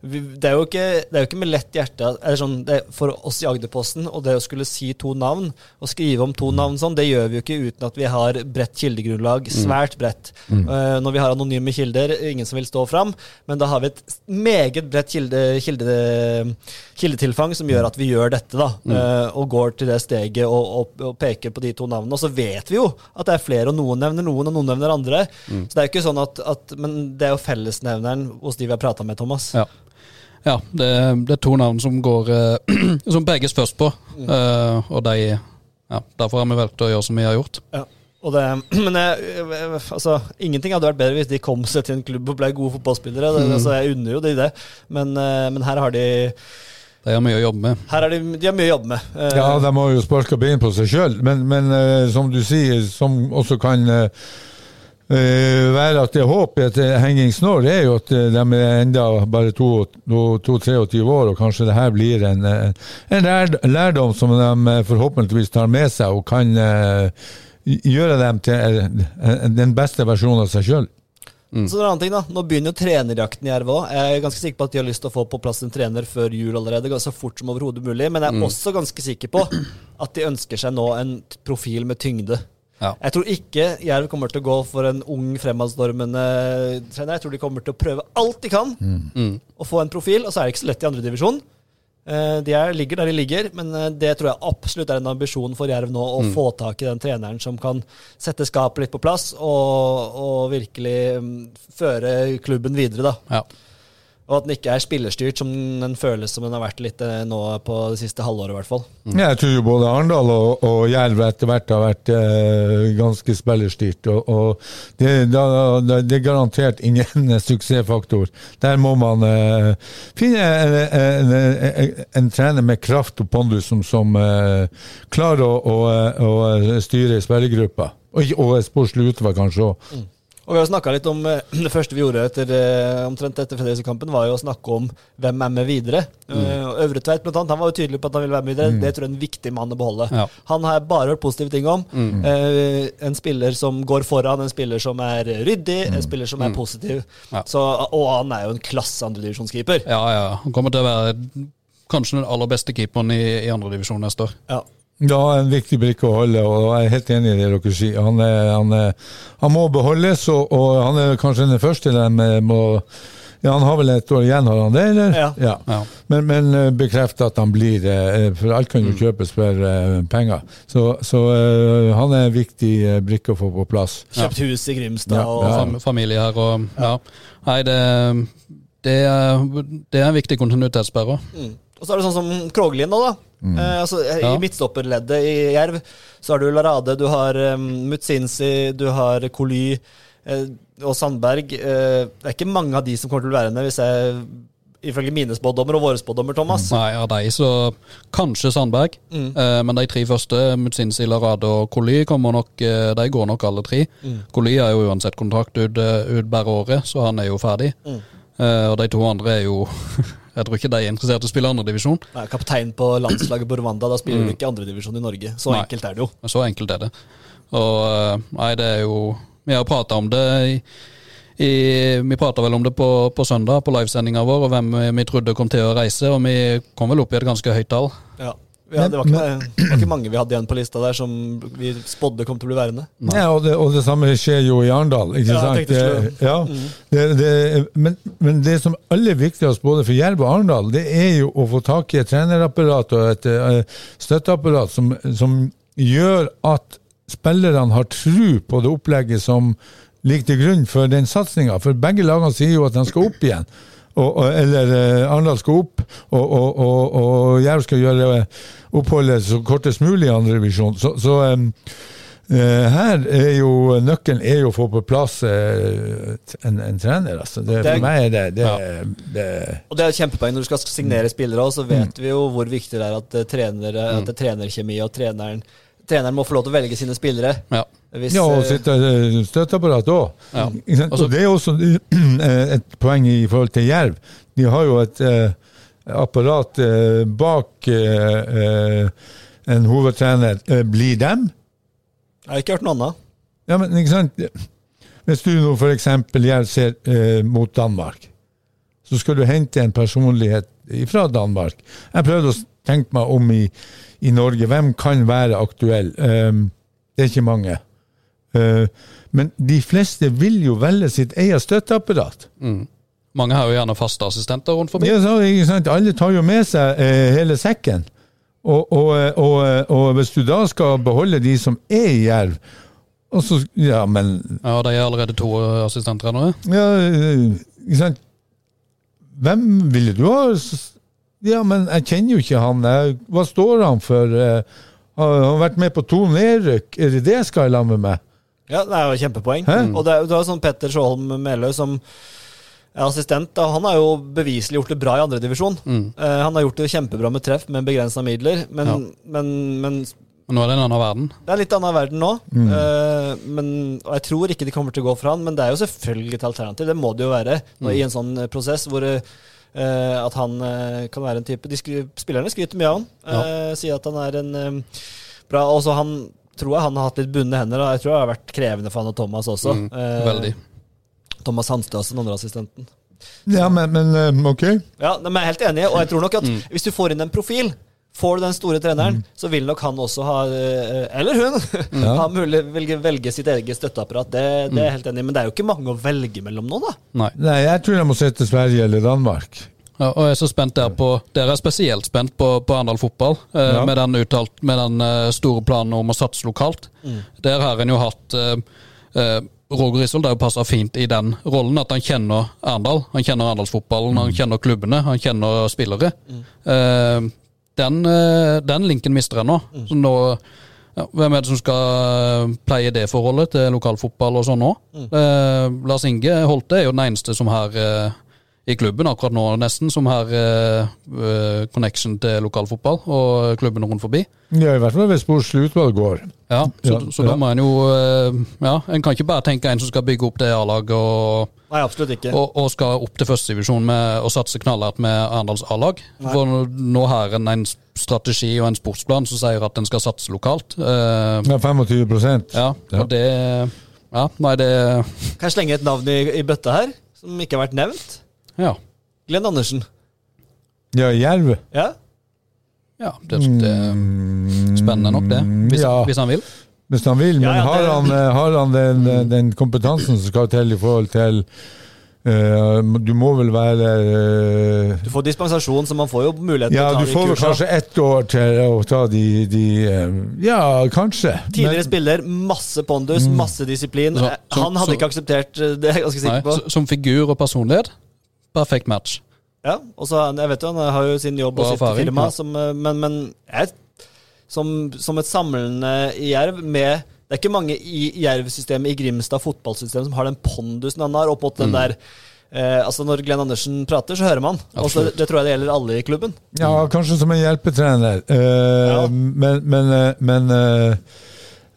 det, er jo ikke, det er jo ikke med lett hjerte eller sånn, det, For oss i Agderposten og det å skulle si to navn og skrive om to navn sånn, det gjør vi jo ikke uten at vi har bredt kildegrunnlag. Svært bredt. Eh, når vi har anonyme kilder, ingen som vil stå fram. Men da har vi et meget bredt kilde, kilde, kildetilfang som gjør at vi gjør dette, da. eh, og går til det steget og, og, og peker på de to navnene. Og så vet vi jo at det er flere, og noen nevner noen, og noen nevner andre. Så det er jo ikke sånn at, at Men det er jo fellesnevneren hos de vi har prata med, Thomas. Ja. Ja, det, det er to navn som går eh, Som peges først på. Eh, og de Ja, derfor har vi valgt å gjøre som vi har gjort. Ja. Og det, men jeg, altså, ingenting hadde vært bedre hvis de kom seg til en klubb og ble gode fotballspillere. Det, altså, jeg unner jo de det, men, eh, men her har de De har mye å jobbe med. Her har de, de har mye å jobbe med. Ja, de har jo sparka bein på seg sjøl, men, men som du sier, som også kan eh, være at det er håp i et eh, det er jo at eh, de er enda bare 22-23 år, og kanskje det her blir en, eh, en lærdom som de eh, forhåpentligvis tar med seg og kan eh, gjøre dem til eh, den beste versjonen av seg sjøl. Så det er en annen ting da, Nå begynner jo trenerjakten i Jerv òg. Jeg er ganske sikker på at de har lyst til å få på plass en trener før jul allerede. Så fort som overhodet mulig. Men jeg er også ganske sikker på at de ønsker seg nå en profil med tyngde. Ja. Jeg tror ikke Jerv kommer til å gå for en ung, fremadstormende trener. Jeg tror de kommer til å prøve alt de kan Mm. og få en profil, og så er det ikke så lett i andredivisjon. De er, ligger der de ligger, men eh, det tror jeg absolutt er en ambisjon for Jerv nå, å få tak i den treneren som kan sette skapet litt på plass og, og virkelig mm, føre klubben videre. da. Ja. Og at den ikke er spillerstyrt, som den føles som den har vært litt eh, nå på det siste halvåret. i hvert fall. Mm. Jeg tror jo både Arendal og, og Jerv etter hvert har vært eh, ganske spillerstyrt. Og, og det, da, da, det er garantert ingen suksessfaktor. Der må man eh, finne en, en, en, en trener med kraft og pondus som, som eh, klarer å, å, å styre spillergruppa. Og, og sportslig utvalg kanskje òg. Og vi har snakka litt om eh, Det første vi gjorde etter, eh, omtrent etter Fredrikstad-kampen, var jo å snakke om hvem er med videre. Mm. og Øvretveit blant annet, han var jo tydelig på at han ville være med videre. Det tror jeg er en viktig mann å beholde. Ja. Han har jeg bare hørt positive ting om. Eh, en spiller som går foran, en spiller som er ryddig, en spiller som er positiv. Ja. Så, og han er jo en klasse andredivisjonskeeper. ja, ja. Han kommer til å være kanskje den aller beste keeperen i, i andredivisjon neste år. Ja. Ja, en viktig brikke å holde, og jeg er helt enig i det dere sier. Han, er, han, er, han må beholdes, og, og han er kanskje den første de må ja, Han har vel et år igjen, har han det? eller? Ja. Ja. Men, men eh, bekrefter at han blir eh, For alt kan jo kjøpes for eh, penger. Så, så han er en viktig brikke å få på plass. Kjøpt hus i Grimstad Ja, og ja. Fam familie her og Ja. Nei, det, det, er, det er en viktig kontinuitetssperre. Mm. Og så er det sånn som Kroglien da. Eh, altså, I midtstopperleddet i Jerv så har du Larade, du har um, Mutsinsi, du har Koly eh, og Sandberg. Eh, det er ikke mange av de som kommer til å være med, hvis jeg ifølge mine spådommer og våre spådommer, Thomas. Nei, av de så kanskje Sandberg. Mm. Eh, men de tre første, Mutsinsi, Larade og Koli, kommer nok, eh, de går nok alle tre. Mm. Koli har jo uansett kontrakt ut, eh, ut bare året, så han er jo ferdig. Mm. Eh, og de to andre er jo Jeg tror ikke de er interessert i å spille andredivisjon. Kaptein på landslaget på Rwanda, da spiller du ikke andredivisjon i Norge. Så Nei. enkelt er det jo. Så enkelt er det. Og eh, nei, det er jo Vi har prata om det i, i Vi prata vel om det på, på søndag, på livesendinga vår, og hvem vi trodde kom til å reise, og vi kom vel opp i et ganske høyt tall. Ja. Ja, det, var ikke, det var ikke mange vi hadde igjen på lista der som vi spådde kom til å bli værende. Ja, og det, og det samme skjer jo i Arendal. ikke Ja, sant? ja, det, det, men, men det som er aller viktigst både for Jerv og Arendal, det er jo å få tak i et trenerapparat og et uh, støtteapparat som, som gjør at spillerne har tru på det opplegget som ligger til grunn for den satsinga. For begge lagene sier jo at de skal opp igjen. Og, eller eh, Arendal skal opp, og, og, og, og Jerv skal gjøre oppholdet så kortest mulig i andrevisjon. Så, så um, eh, her er jo nøkkelen er jo å få på plass eh, en, en trener. Altså. Det, Det er- for meg er det, det, det Og det er et kjempepoeng når du skal signere spillere òg, så vet vi jo hvor viktig det er at, eh, trenere, at det er trenerkjemi, og treneren, treneren må få lov til å velge sine spillere. Ja. Hvis, Ja, og eh, sitte eh, støtteapparat òg. Ja. Og det er også eh, et poeng i forhold til Jerv. De har jo et apparat eh, bak eh, eh, en hovedtrener. Blir dem? Jeg har ikke hørt noe annet. Ja, men ikke sant? Hvis du nå f.eks. Ser eh, mot Danmark, så skal du hente en personlighet fra Danmark. Jeg prøvde å tenke meg om i, i Norge. Hvem kan være aktuell? Um, det er ikke mange. Eh, men de fleste vil jo velge sitt eget støtteapparat. Mange har jo gjerne faste assistenter rundt forbi. Ja, så, ikke sant? Alle tar jo med seg eh, hele sekken. Og, og, og, og hvis du da skal beholde de som er i Jerv og så, Ja, men Ja, De er allerede to assistenter ennå? Ja, eh, ikke sant? Hvem ville du ha? Ja, men jeg kjenner jo ikke han. Hva står han for? Eh, Har han vært med på to nedrykk? Er det det jeg skal i lag med meg? Ja, det er jo kjempepoeng. Hæ? Og det er, jo sånn Petter Sjåholm Meløy som assistent. Da. Han har jo beviselig gjort det bra i andredivisjon. Mm. Uh, han har gjort det kjempebra med treff med begrensa midler, men, Ja. men, men Men nå er det en annen verden. det er en litt annen verden nå. Eh, men, og jeg tror ikke de kommer til å gå for han, men det er jo selvfølgelig et alternativ. Det må det jo være nå, i en sånn eh, prosess hvor uh, at han eh, kan være en type de skry, Spillerne skryter mye av han. Ja. Sier at han er en eh, bra Også han tror jeg han har hatt litt bundne hender. Og jeg tror det har vært krevende for han og Thomas også. Mm, Eh, veldig. Thomas Hanstøsen, den andre assistenten. Ja, men, men eh, ok. Ja, men jeg er helt enig, og jeg tror nok at hvis du får inn en profil Får du den store treneren, så vil nok han også ha eh, Eller hun! ha mulig velge, velge sitt eget støtteapparat. Det, det er jeg helt enig i. Men det er jo ikke mange å velge mellom nå, da. Nei. Nei, jeg tror jeg må se til Sverige eller Danmark. Ja, og jeg er så spent der på Dere er spesielt spent på, på Arendal fotball, eh, Ja. med den, uttalt, med den eh, store planen om å satse lokalt. Der har en jo hatt eh, eh, Roger har jo passa fint i den rollen, at han kjenner Arendal. Han kjenner Arendalsfotballen, han kjenner klubbene, han kjenner spillere. Eh, den, eh, den linken mister jeg nå. Så nå ja, hvem er det som skal eh, pleie det forholdet til lokalfotball og sånn nå? Eh, Lars Inge Holte er jo den eneste som har eh, i klubben akkurat nå, nesten, som har eh, connection til lokalfotball og klubben rundt forbi. Ja, I hvert fall hvis sportslig utvalg går. Ja, Så, Ja, så ja. da må en jo uh, Ja, en kan ikke bare tenke en som skal bygge opp det A-laget og, Nei, absolutt ikke. og, og skal opp til førstedivisjon og satse knallhardt med Arendals A-lag. For nå, har en en strategi og en sportsplan som sier at en skal satse lokalt. Uh, Ja, 25 ja, Ja. og det Ja, nei, det Kan jeg slenge et navn i, i bøtta her, som ikke har vært nevnt? Ja. Glenn Andersen. Ja, Jerv. Ja? ja det, det er spennende nok, det. Hvis, Ja. hvis han vil. Hvis han vil, men Ja, ja, har det- han, eh, har han den, den kompetansen som skal til i forhold til eh, Du må vel være eh, Du får dispensasjon, så man får jo mulighet til Ja, å ta du de får vel kursa. kanskje ett år til å ta de, de eh, Ja, kanskje. Tidligere Men- spiller, masse pondus, masse disiplin. Så- Eh, så- Han hadde så- ikke akseptert eh, det, er jeg ganske Nei, sikker på. s- som figur og personlighet, perfekt match. Ja, og så jeg vet jo, han har jo sin jobb og sitt firma, ja. som, eh, men, men jeg, som, som et samlende i Jerv med Det er ikke mange i Jerv-systemet, i Grimstad fotballsystem, som har den pondusen han har, opp mot Mm. den der eh, Altså Når Glenn Andersen prater, så hører man. Absolutt. det tror jeg det gjelder alle i klubben. Ja, kanskje som en hjelpetrener. Eh, Ja. Men, men, eh, men eh,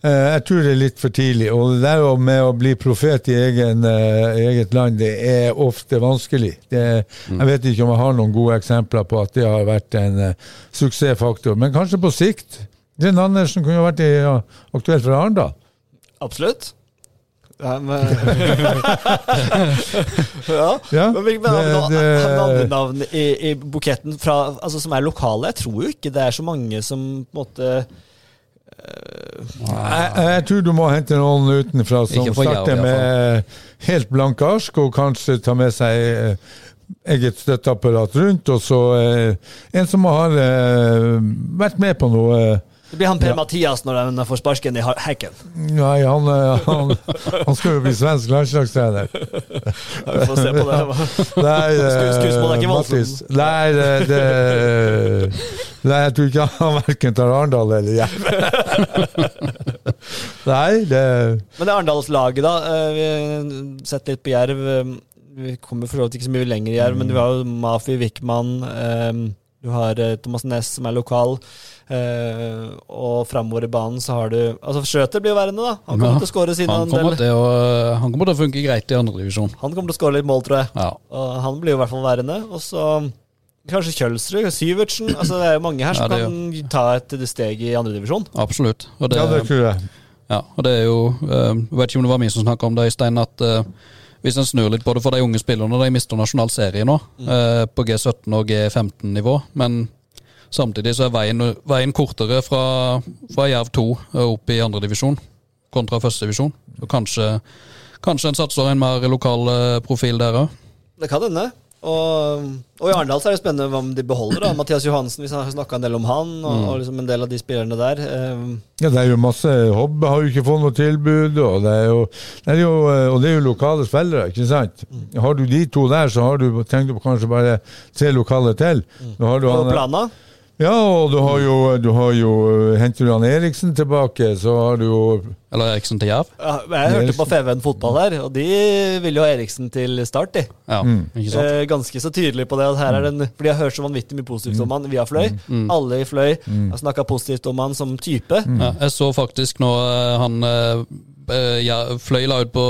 jeg tror det er litt for tidlig. Og det der med å bli profet i egen, eh, eget land, det er ofte vanskelig. Det, Jeg vet ikke om jeg har noen gode eksempler på at det har vært en eh, suksessfaktor. Men kanskje på sikt. Glenn Andersen kunne jo vært i, ja, aktuell for Arendal. Absolutt. Ja, men, ja. Ja, Men hvilke andre navn i, i buketten fra, altså, som er lokale? Jeg tror jo ikke det er så mange som på en måte Jeg, jeg tror du må hente noen utenfra som starter med helt blanke ark, og kanskje ta med seg eh, eget støtteapparat rundt. Og så eh, en som har eh, vært med på noe Det blir han Per Ja. Mathias når han får sparken i hekken. Nei, han, eh, han, han skal jo bli svensk landslagstrener. Ja, Vi får se på det. Nei, det- Skus- skussmål er ikke. Mattis. Nei, det, det Nei, jeg tror ikke han verken tar Arendal eller Jerv. Nei, det Men det Arendalslaget, da. eh, Vi har sett litt på Jerv. eh, Vi kommer for så vidt ikke så mye lenger i Jerv, men du har jo Mafi Wickman. eh, Du har eh, Thomas Næss, som er lokal. Eh, Og framover i banen så har du Altså, Schøter blir jo værende, da. Han kommer Ja, til å skåre siden Han kommer, til å, han kommer til å funke greit i andredivisjon. Han kommer til å skåre litt mål, tror jeg. Ja. Og han blir jo i hvert fall værende. Og så kanskje Kjølsrud, Syvertsen. Altså, det er jo mange her som Ja, som kan kan ta et steg i andredivisjon. Absolutt. Og det, Ja, det tror jeg. Ja, og det er jo uh, vet ikke om det var min som snakka om det, Øystein, at uh, hvis en snur litt på det for de unge spillerne De mister nasjonal serie nå, eh, på G17 og G15-nivå. Men samtidig så er veien, veien kortere fra, fra Jerv 2 opp i andredivisjon kontra førstedivisjon. Kanskje, kanskje en satser en mer lokal eh, profil der òg. Det kan hende. Og, og i Arendal er det spennende om de beholder da. Mathias Johansen, vi har snakka en del om han, og, og liksom en del av de spillerne der. Um. Ja, det er jo masse Hobbe har jo ikke fått noe tilbud, og det er jo, det er jo, eh, og det er jo lokale spillere, ikke sant? Har du de to der, så har du, trenger du kanskje bare tre lokale til. Nå har du han, Plana. Ja, og du har jo, du har jo Henter du han Eriksen tilbake, så har du jo Eller Eriksen til Jerv. Ja, jeg hørte på Feven fotball her, og de vil jo ha Eriksen til start, de. Ja, ikke sant? Eh, ganske så tydelig på det. At her er den, fordi jeg har hørt så vanvittig mye positivt om han via Fløy. Alle i Fløy har snakka positivt om han som type. Ja, jeg så faktisk nå eh, han eh, eh, ja, fløy la ut på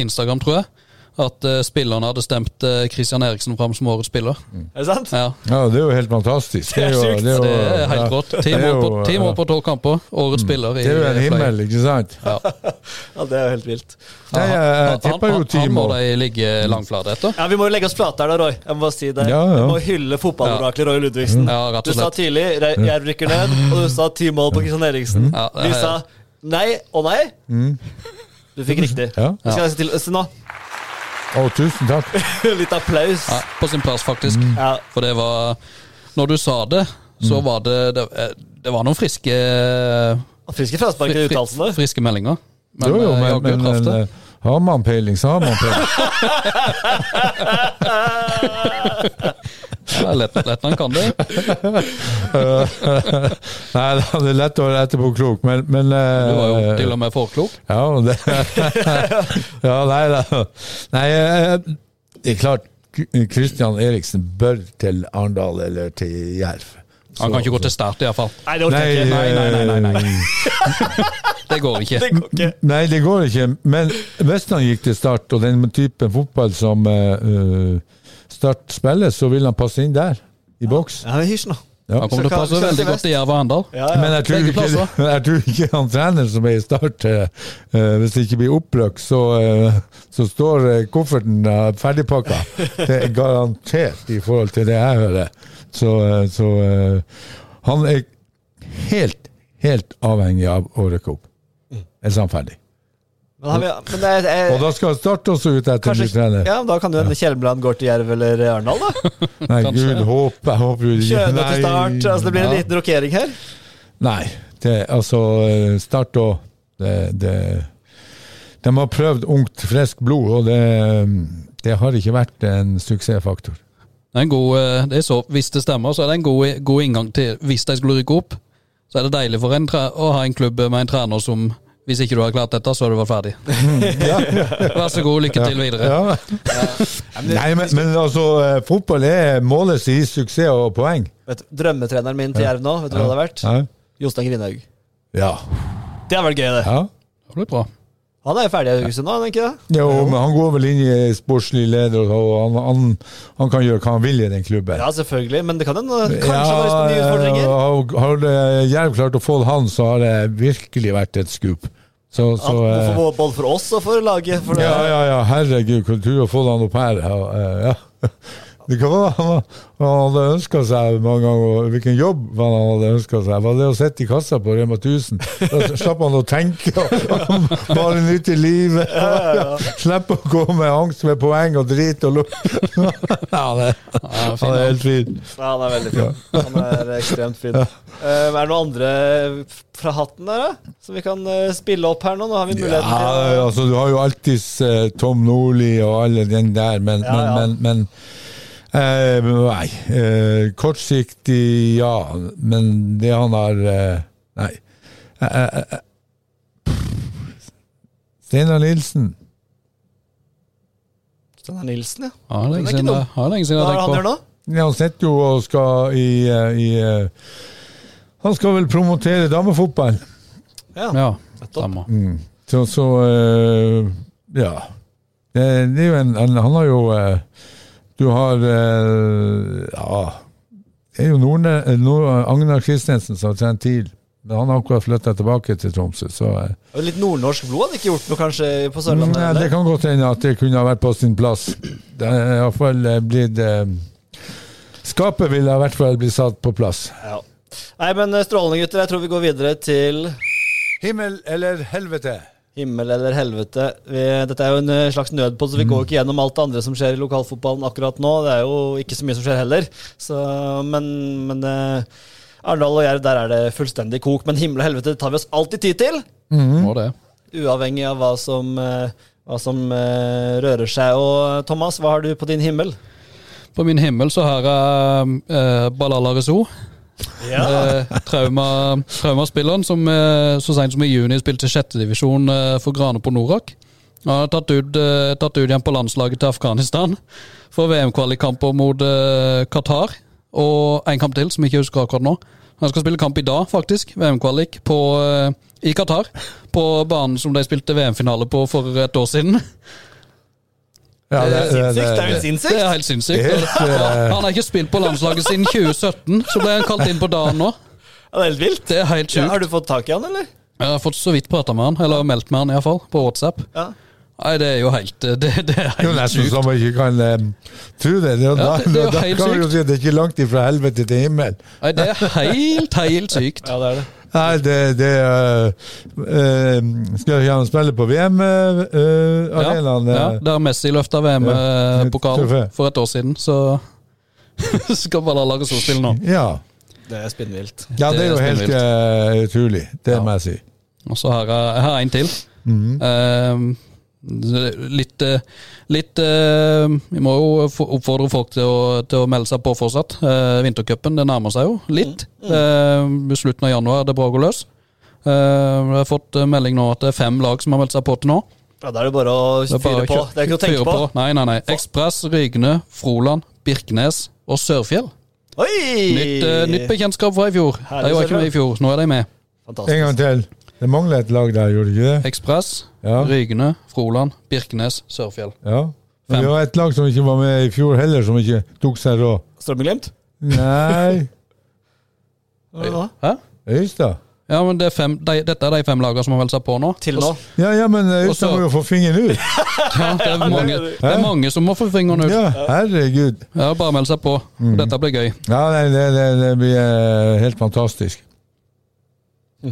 Instagram, tror jeg, at uh, spillerne hadde stemt uh, Christian Eriksen fram som årets spiller. Er det sant? Ja, Ja, det er jo helt fantastisk. Det er jo- er, jo- Det er helt rått. Ti det er mål på, jo, ti mål på tolv kamper. Årets spiller i Det er jo en himmel, ikke sant? Ja. Ja, Det er jo helt vilt. Ja, jeg, jeg Han, tipper jo ti mål. han må de ligge langflate etter. Ja, Vi må jo legge oss flate her da, Roy. Jeg må bare si det. Ja, ja. Vi må hylle fotballoraklet Roy Ludvigsen. Ja, rett Du og sa slett. tidlig Re- Jerv rykker ned, og du sa ti mål på Kristian Eriksen. Ja, det Vi er- sa nei og nei. Du fikk riktig. Ja. Ja. skal se til se nå. Å, tusen takk. Litt applaus. Ja, på sin plass, faktisk. Ja. For det var Når du sa det, så var det Det, eh, det var noen friske Friske fraspark i uttalelsene. Friske meldinger. Men, Jo, jo, eh, men, men, men eh, har man peiling, så har man peiling. Ja, lett, lett han kan det. Nei, det er lett å være etterpåklok, men, men Du var jo eh, til og med forklok. Ja, det Ja, nei da. Nei, eh, det er klart Kristian Eriksen bør til Arendal eller til Jerv. Han kan ikke gå til start, iallfall. Nei, det. Nei, nei, nei, nei, nei. eh, Det går ikke. Det går ikke. Nei, det går ikke. Men hvis han gikk til Start, og den typen fotball som eh, Start spiller, så vil han passe inn der, i boks. Ja, Hysj nå. Ja. Han kommer til å passe kan- veldig godt i Jerv og Arendal. Ja, ja. Men jeg tror, ikke, jeg tror ikke han trener som er i Start eh, eh, Hvis det ikke blir opprykk, så, uh, så står kofferten uh, ferdigpakka. Det er garantert i forhold til det jeg hører. Så, så han er helt, helt avhengig av å rykke opp. Ellers er han ferdig. Men, har vi, men det er, er, Og da skal Start også ut etter kanskje, ny trener. ja, da kan jo hende Kjelmeland går til Jerv eller Arendal, da. Nei, kanskje. gud, håp, jeg håper jo Kjøne til start. Altså, det blir en liten rokering her. Nei, det, altså eh, Start og det, det, De har prøvd ungt, friskt blod, og det, det har ikke vært en suksessfaktor. Det er en god, eh, det er så, hvis det stemmer, så er det en god, god inngang til Hvis de skulle rykke opp, så er det deilig for en å ha en klubb med en trener som Hvis ikke du har klart dette, så er du vært ferdig. Vær så god, lykke til videre. Ja. Nei, men, men altså, eh, fotball er måles i suksess og poeng. Vet, du, drømmetreneren min til Jerv nå, vet du hva det hadde vært? Ja. Jostein Grindhaug. ja. Det hadde vært gøy, det. ja. Det blir bra. Han er ferdig i Haugesund er han ikke det? Jo, men han går vel inn i sportslig leder, og han, han, han kan gjøre hva han vil i den klubben. Ja, selvfølgelig, men det kan hende kanskje ja, har nye utfordringer. ja, har det- Jerv klart å få han, så har det virkelig vært et skup. Så, Ja, så får for, både for oss og for laget. For Ja, ja, ja, herregud, kultur å få han opp her. Ja, eh, ja. Det kan være han, hadde ønska seg mange ganger hvilken jobb han hadde ønska seg. Var det å sitte i kassa på Rema 1000? Da slapp han å tenke. og Bare nyte livet. Slippe å gå med angst med poeng og drit og lukt. Ja, det, han er helt fin. Ja, han er veldig fin. Han er ekstremt fin. Eh, er det noen andre fra hatten der, da? Som vi kan eh, spille opp her nå? Nå har vi muligheten Ja, til å altså, du har jo alltids eh, Tom Nordli og alle den der, men, Ja, ja. men, men, men eh, Nei. Eh, kortsiktig, ja. Men det han har eh, Nei. Eh, eh, eh. Steinar Nilsen. Steinar Nilsen, ja. Ja, er er lenge ikke siden dum. lenge siden Hva har han gjør nå? Ja, han sitter jo og skal i, i Han skal vel promotere damefotball. Ja, Ja, nettopp. Mm. Så, så ja. Det, det er jo en, en Han har jo eh, Du har eh, Ja. Det er jo Nordne, eh, Nord, Agnar Christensen som har trent TIL. Men han har akkurat flytta tilbake til Tromsø, så eh, Og Litt nordnorsk blod hadde ikke gjort noe kanskje på Sørlandet? Nei, eller? Det kan godt hende at det kunne ha vært på sin plass. Det er iallfall blitt eh, Skapet ville i hvert fall bli satt på plass. Ja. Nei, men eh, strålende, gutter. Jeg tror vi går videre til Himmel eller helvete? Himmel eller helvete. Vi, dette er jo en eh, slags nødpod, så vi går ikke gjennom alt det andre som skjer i lokalfotballen akkurat nå. Det er jo ikke så mye som skjer heller. Så, men men eh, Arendal og Jerv, der er det fullstendig kok. Men himmel og helvete det tar vi oss alltid tid til. Må det. Uavhengig av hva som, eh, hva som rører seg. Og Thomas, hva har du på din himmel? På min himmel så har jeg uh, Balala Rezo. Eh, trauma, traumaspilleren som eh, så sent som i juni spilte sjettedivisjon eh, for Grane på Norak. Han er tatt ut, eh, tatt ut igjen på landslaget til Afghanistan for VM-kvalikkamper mot eh, Qatar. Og en kamp til, som jeg ikke husker akkurat nå. Han skal spille kamp i dag, faktisk. VM-kvalik eh, i Qatar. På banen som de spilte VM-finale på for et år siden. Ja, Det er sinnssykt. Det er jo sinnssykt! Det er helt sinnssykt. Helt, eh, Han har ikke spilt på landslaget siden 2017, så ble han kalt inn på dagen nå. Ja, det er helt vilt. Det er helt Ja, har du fått tak i han, eller? Jeg har fått så vidt prata med han, eller meldt med han iallfall, på WhatsApp. Ja. Nei, det er jo helt Det, det er Det er jo nesten sykt. så man ikke kan um, tro det. det, da, det er jo da, helt kan vi jo sykt. si at det er ikke langt ifra helvete til himmel. Nei, det er helt, helt sykt. ja, det er det. Nei, det, det uh, Skal jeg gjerne spille på VM-arenaen? ja, der Messi løfta VM-pokalen for et år siden, så skal bare lage så spille nå. ja. Det er spinnvilt. ja, det er jo helt eh, utrolig. Det Ja. må jeg si. Og så har jeg, jeg har en til. Mhm. Ehm, litt eh, Litt eh, Vi må jo oppfordre folk til å, til å melde seg på fortsatt. Uh, Vintercupen det nærmer seg jo litt. Mm. ved slutten av januar er det bra å gå løs. Eh, jeg har fått eh, melding nå at det er fem lag som har meldt seg på til nå. Ja, Da er det bare å fyre på. Det er ikke å tenke på. på. Nei, nei, nei. Ekspress, Rygne, Froland, Birkenes og Sørfjell. Oi! Nytt, uh, nytt bekjentskap fra i fjor. Herlig, De var ikke med i fjor, nå er de med. En gang til. Det mangler et lag der, gjorde det ikke det? Ekspress, Ja. Rygne, Froland, Birkenes, Sørfjell. ja. Men Fem. vi har et lag som ikke var med i fjor heller, som ikke tok seg råd. Strømmeglimt? Nei Hva Hæ? Øystad? Ja, men det er fem, de, Dette er de fem lagene som har meldt seg på nå. Til nå. Ja, ja, men eh, Øystad må jo få fingeren ut. Ja, det, er mange, det er mange som må få fingeren ut. Ja, herregud. Ja, Bare meld seg på. Dette blir gøy. Ja, nei, det, det, det blir eh, helt fantastisk.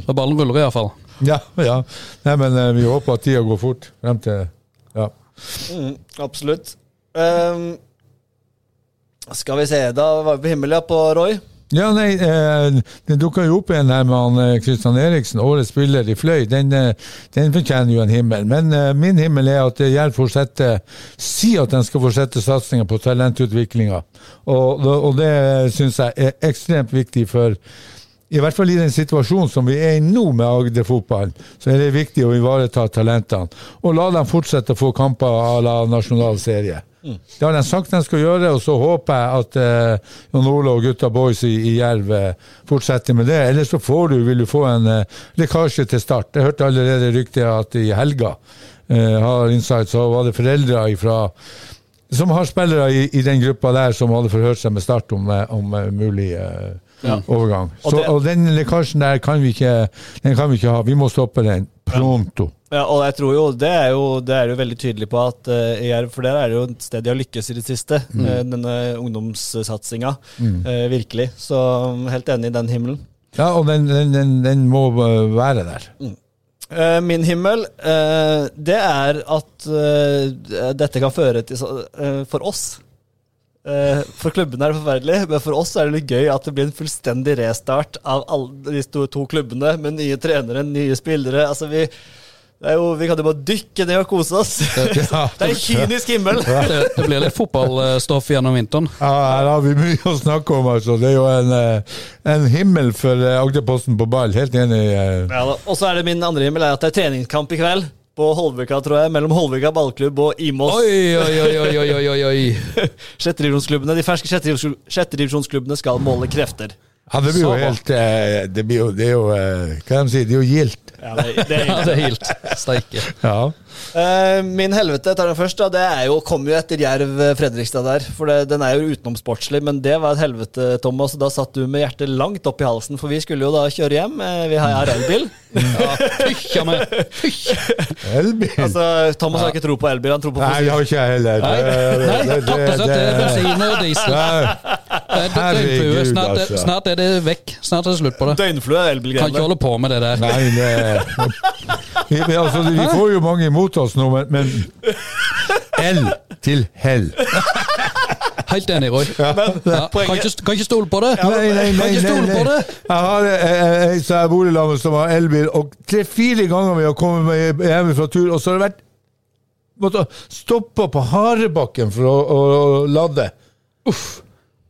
Så ballen ruller iallfall. Ja, ja. Nei, men eh, vi håper at tida går fort frem til Ja. Mm, absolutt. Um, skal vi se, da var vi på himmelen, ja, på Roy. Ja, nei, eh, det dukka jo opp en her med han Kristian Christian Eriksen, årets spiller i Fløy. Den, eh, den fortjener jo en himmel. Men eh, min himmel er at eh, Jerv fortsetter Si at de skal fortsette satsinga på talentutviklinga. Og, og det syns jeg er ekstremt viktig for i hvert fall i den situasjonen som vi er i nå med Agder-fotballen, så er det viktig å ivareta talentene. Og la dem fortsette å få kamper à la nasjonal serie. Det har de sagt de skal gjøre, og så håper jeg at eh, Jon Ole og gutta boys i, i Jerv eh, fortsetter med det. Ellers så får du, vil du få en eh, lekkasje til start. Jeg hørte allerede ryktet at i helga eh, har Insight, så var det foreldre ifra som har spillere i, i den gruppa der som hadde forhørt seg med Start om, eh, om eh, mulig eh, overgang. Og det- og den lekkasjen der kan vi, ikke, den kan vi ikke ha. Vi må stoppe den. Pronto. Ja, og jeg tror jo det er jo, det er jo veldig tydelig på at uh, Jerv For der er det jo et sted de har lykkes i det siste, eh, denne ungdomssatsinga. eh, virkelig. Så um, helt enig i den himmelen. Ja, og den, den, den, den må eh, være der. Eh, min himmel, eh, det er at eh, dette kan føre til eh, For oss eh, For klubbene er det forferdelig, men for oss er det litt gøy at det blir en fullstendig restart av alle de to, to klubbene, med nye trenere, nye spillere. Altså vi det er jo, Vi kan jo bare dykke ned og kose oss. Ja. Det er en kynisk himmel. Det, det blir litt fotballstoff gjennom vinteren. Ja, her har vi mye å snakke om, altså. Det er jo en, eh, en himmel for eh, Agderposten på ball. Helt enig. eh. Ja, og så er det min andre himmel er at det er treningskamp i kveld. På Holvika, tror jeg. Mellom Holvika ballklubb og Imos. Oi, oi, oi, oi, oi, oi. De ferske sjettedivisjonsklubbene skal måle krefter. Ja, det blir jo helt eh, Det blir jo, det er jo Hva skal de si? Det er jo gildt. Ja, det, det er det er helt steike. Ja. Eh, min helvete tar den først. da Det er jo, kom jo etter Jerv eh, Fredrikstad der. For det, Den er jo utenomsportslig, men det var et helvete, Thomas. Da satt du med hjertet langt opp i halsen, for vi skulle jo da kjøre hjem. Eh, vi har elbil. Ja, meg. Elbil. Altså, Thomas har ikke tro på elbil, han tror på Nei, jeg har ikke jeg heller. Nei, Det- nei, det- bensin og diesel. Nei, Herregud, døgnflue. Snart, er- altså. snart er det vekk. Snart er det slutt på det. Døgnflue er Kan ikke holde på med det der. Nei, det vi, men, altså, vi får jo mange imot oss nå, men, men L til hell. Helt enig, Roy. Ja, kan, ikke, kan ikke stole på det. Nei, nei, nei, nei, nei. Jeg har ei som jeg bor med, som har elbil, og tre-fire ganger vi har kommet hjemme fra tur, og så har det vært måtte stoppe på Harebakken for å, å, å lade.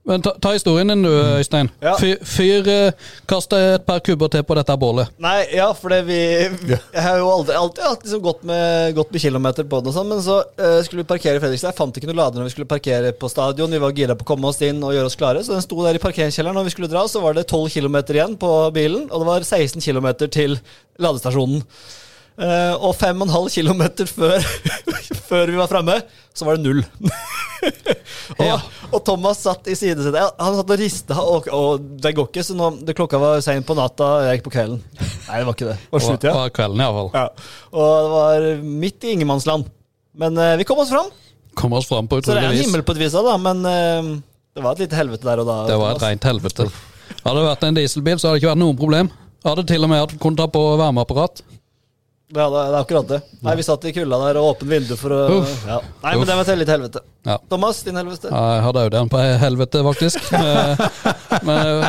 Men ta, ta historien din, du, Øystein. Ja. Fyr, fyr eh, Kast et par kubber til på dette bålet. Nei, ja, for det vi Jeg har jo aldri, alltid hatt liksom gått, med, gått med kilometer på den og sånn, men så uh, skulle vi parkere i Fredrikstad. Jeg fant ikke noen lader når vi skulle parkere på stadion. Vi var gira på å komme oss inn og gjøre oss klare, så den sto der i parkeringskjelleren. Når vi skulle dra, så var det 12 km igjen på bilen, og det var 16 km til ladestasjonen. Eh, og 5,5 km før, før vi var fremme, så var det null. og, Ja. og Thomas satt i sidesetet. Han satt og rista, og, og det går ikke, så nå, det klokka var seint på natta, jeg gikk på kvelden. Nei, det var ikke det. Det var Og, slutt, ja. Var kvelden, iallfall. ja. Og det var midt i ingenmannsland. Men uh, vi kom oss fram. Kom oss fram på Så det er en himmel på et vis, da, men uh, det var et lite helvete der og da. Det var et rent helvete. Hadde det vært en dieselbil, så hadde det ikke vært noen problem. Hadde til og med hatt- kunne ta på varmeapparat. Ja, det, det er akkurat det. Nei, Vi satt i kulda der og åpent vindu for å Uff. ja. Nei, men det var et litt helvete. Ja. Thomas, din helvete. Ja, Jeg hadde òg den på helvete, faktisk. Eh, Men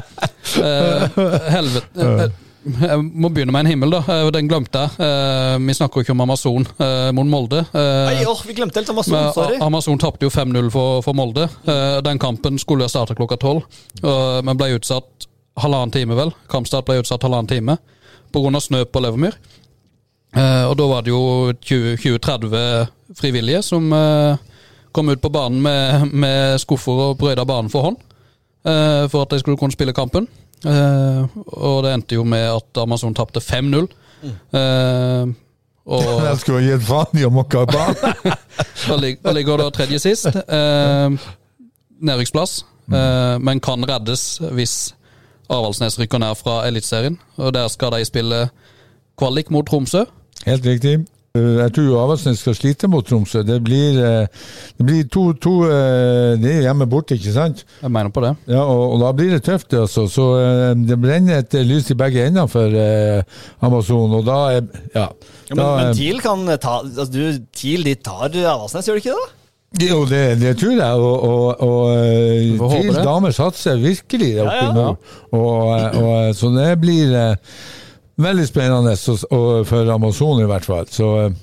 eh, helvete eh, Jeg må begynne med en himmel, da. Eh, Den glemte jeg. Eh, Vi snakker jo ikke om Amazon eh, mot Molde. Eh, Nei, åh, vi glemte helt Amazon, Men sorry. Amazon tapte jo 5-0 for, for Molde. Eh, Den kampen skulle starte klokka tolv, men ble utsatt halvannen time, vel. Kampstart ble utsatt halvannen time pga. snø på Levermyr. Eh, og da var det jo 20 20-30 frivillige som eh, kom ut på banen med, med skuffer og brøyta banen for hånd. eh, for at de skulle kunne spille kampen. Og det endte jo med at Amazon tapte 5-0. Eh, og Jeg skulle gitt faen i å mokke banen. da da ligger da tredje sist. Eh, Nedrykksplass. Eh, men kan reddes hvis Avaldsnes rykker ned fra Eliteserien. Og der skal de spille kvalik mot Tromsø. Helt riktig. Uh, Jeg tror Avaldsnes skal slite mot Tromsø. Det blir, eh, det blir to, to eh, Det er hjemme borte, ikke sant? Jeg mener på det. Ja, og, og da blir det tøft, det, altså. Så eh, det brenner et eh, lys i begge ender for eh, Amazon, og da er Ja. Ja, men, da, men eh, TIL kan ta altså, du, TIL de tar Avaldsnes, gjør de ikke det? da? Jo, det, det tror jeg, og, og, og eh, TIL damer satser virkelig oppi oppe Ja, ja. i nord. Og, eh, og, eh, så det blir eh, veldig spennende for Amazon i hvert fall. Så eh,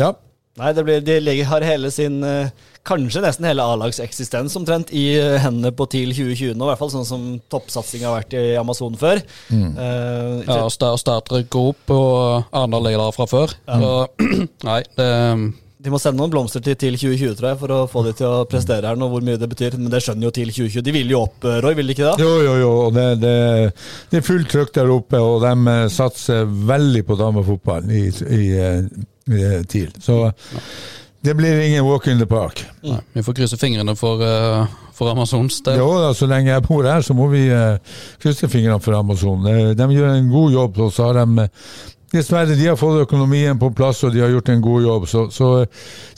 ja. Nei, det blir, de har hele sin eh, Kanskje nesten hele A-lags eksistens omtrent i eh, hendene på TIL 2020 nå. I hvert fall sånn som toppsatsinga har vært i Amazon før. Eh, Ja, og starter god på Arendal ligger fra før. Så nei, det De må sende noen blomster til TIL 2020 tror jeg, for å få de til å prestere her nå, hvor mye det betyr. Men det skjønner jo TIL 2020. De vil jo opp, eh, Roy, vil de ikke det? Jo, jo, jo. og Det, det, det er fullt trøkk der oppe, og de eh, satser veldig på damefotballen i, i, i, i eh, TIL. Så det blir ingen walk in the park. nei, Vi får krysse fingrene for, eh, for Amazons del. Jo da, så lenge jeg bor her, så må vi eh, krysse fingrene for Amazon. Eh, De gjør en god jobb, og så har de eh, dessverre, de har fått økonomien på plass, og de har gjort en god jobb. Så, så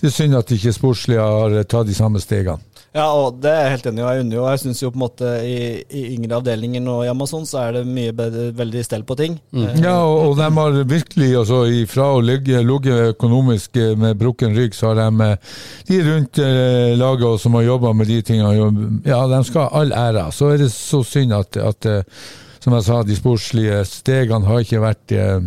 det er synd at ikke sportslige har eh, tatt de samme stegene. Ja, og det er jeg helt enig i. Jeg unner jo, jeg syns jo på en måte i, i yngre avdelinger nå i Amazon så er det mye bedre, veldig stell på ting. Mm. Ja, og, og de har virkelig, altså ifra å ligge ligge økonomisk eh, med brukken rygg, så har de eh, de rundt eh, laget og som har jobba med de tingene, ja, de skal ha all ære. Så er det så synd at, at eh, som jeg sa, de sportslige stegene har ikke vært eh,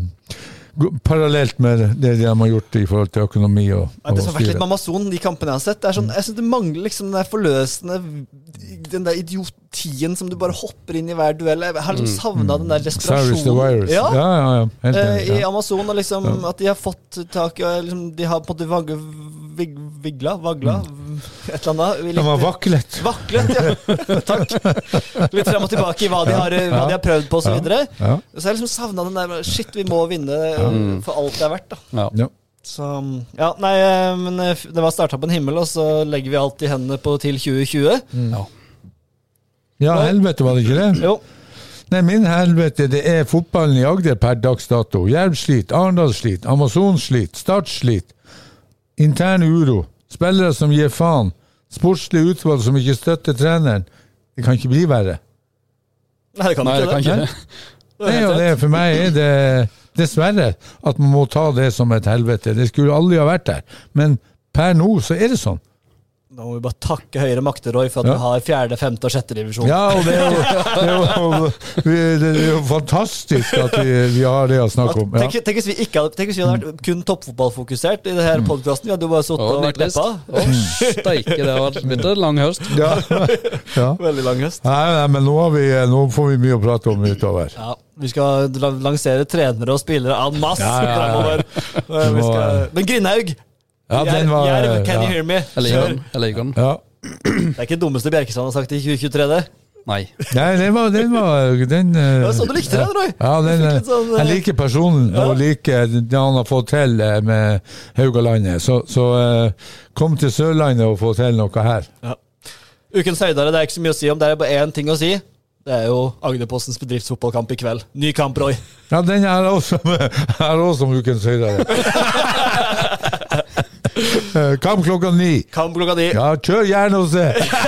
parallelt med det de har gjort i forhold til økonomi og, og det som har vært litt med Amazon, de kampene jeg har sett, det sånn, jeg synes det mangler liksom den der forløsende Den der idiotien som du bare hopper inn i hver duell. Jeg har liksom savna den der Cyrus desperasjonen. Ja, ja, ja. Helt eh, enig. I Amazon, og liksom at de har fått tak i liksom, De har på en måte vagla, et eller annet. De har vaklet. Vaklet, ja. Takk. Litt frem og tilbake i hva de har, hva de har prøvd på, osv. videre Ja. Så jeg liksom savna den der Shit, vi må vinne for alt det er verdt. da Ja. Ja. så ja, nei, men eh, det var starta på en himmel, og så legger vi alt i hendene på til 2020. Ja. ja, helvete, var det ikke det? Jo. Nei, min helvete, det er fotballen i Agder per dags dato. Jerv sliter, Arendal sliter, Amazon sliter, Start sliter. Intern uro. Spillere som gir faen. Sportslig utvalg som ikke støtter treneren. Det kan ikke bli verre. Nei, det kan Nei, ikke det kan det. ikke det. Det er rett. det, for meg er det dessverre at man må ta det som et helvete. Det skulle aldri ha vært der. Men per nå så er det sånn. Da må vi bare takke høyere makter, Roy, for at Ja. vi har fjerde, femte og sjette divisjon. Ja, og det er jo, det er jo, det er jo fantastisk at vi, vi har det å snakke om. Ja. Tenk, tenk, hvis vi ikke hadde, tenk hvis vi hadde vært kun toppfotballfokusert i det her podkasten. Vi hadde jo bare sittet og vært leppa. Å, Steike, det har vært blitt en lang høst. Ja. ja. Veldig lang høst. Nei, nei, men nå, har vi, nå får vi mye å prate om utover. Ja, Vi skal lansere trenere og spillere en masse Ja, ja, ja. fremover. Men Grindhaug! Ja, den var Jerv, can you hear me? Jeg liker den. Jeg liker den. Ja. Det er ikke det dummeste Bjerkestrand har sagt i 2023, det. Nei. Nei, den var, den, var, den eh, Det var sånn du likte den, Roy. Ja, den, fikk eh, sånn, eh, jeg liker personen og liker det han har fått til eh, med Haugalandet. Så, så eh, kom til Sørlandet og få til noe her. Ukens høydare, det er ikke så mye å si om. Det er bare én ting å si. Det er jo Agderpostens bedriftsfotballkamp i kveld. Ny kamp, Roy. Ja, den er også, er også som ukens høydere. Eh, Kamp klokka ni. Kamp klokka ni. Ja, kjør gjerne og se!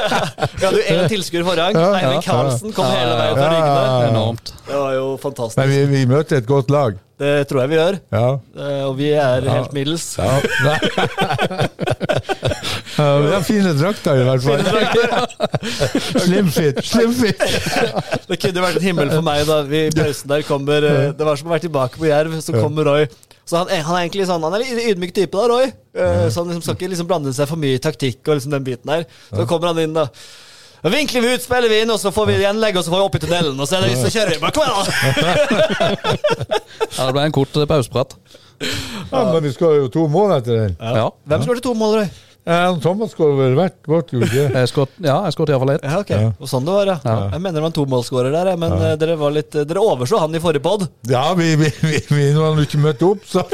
Hadde jo én tilskuer forrang. Ja, Eivind ja, Karlsen kom ja. hele veien fra Ja, ja, Rygne. ja. Enormt. Det var jo Men fantastisk. vi, vi møter et godt lag. Det tror jeg vi gjør. Ja. Eh, Og vi er helt middels. ja. Ja, Vi har fine drakter, i hvert fall. Slimfit. Slimfit. Det kunne jo vært en himmel for meg da vi i pausen der kommer eh, Det var som å være tilbake på Jerv, så kommer Roy. Så han, er- han er egentlig sånn Han er litt ydmyk type, da, Roy. Uh, Så han liksom skal ikke liksom blande seg for mye i taktikk og liksom den biten der. Så kommer han inn, da. Da vinkler vi ut, spiller vi inn, og så får vi igjen legge, og så får vi opp i tunnelen. Og så, er det, så kjører vi bare. Da! Ja, det ble en kort eh, pauseprat. Ja, men vi skal jo to mål etter den. Ja. Hvem skåret to mål, Roy? Ja, Thomas skårer hvert vårt, gjorde? Jeg skåret ja, jeg skåret iallfall ett. Ja, ok. Og sånn det var, ja. Ja. Jeg mener det var en tomålsskårer der, men ja. dere, var litt, dere overså han i forrige pod. Ja, vi, vi, vi, vi nå har han ikke møtt opp, så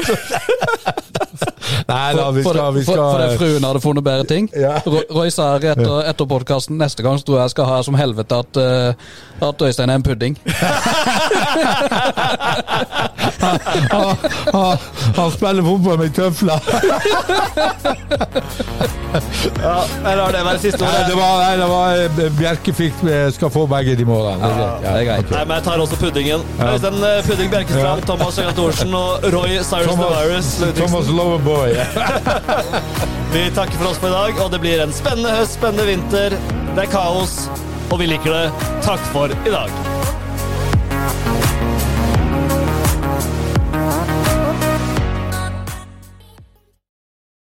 Nei da, vi skal, vi for, for, for fruen hadde funnet bedre ting. Ja. Roy- sa etter, etter podkasten neste gang så tror jeg jeg skal ha som helvete at, eh, at Øystein er en pudding. han, spiller fotball med tøfler. Ja, jeg lar det være siste ordet. det var, nei, det var eh, Bjerke fikk, skal få begge de målene. Ja, ja, det er greit. Nei, men jeg tar også puddingen. Øystein ja. Pudding Bjerkestrand, Thomas Jørgen Thorsen og Roy Cyrus the Virus. Thomas, Thomas Loverboy. Vi takker for oss for i dag, og det blir en spennende høst, spennende vinter. Det er kaos, og vi liker det. Takk for i dag.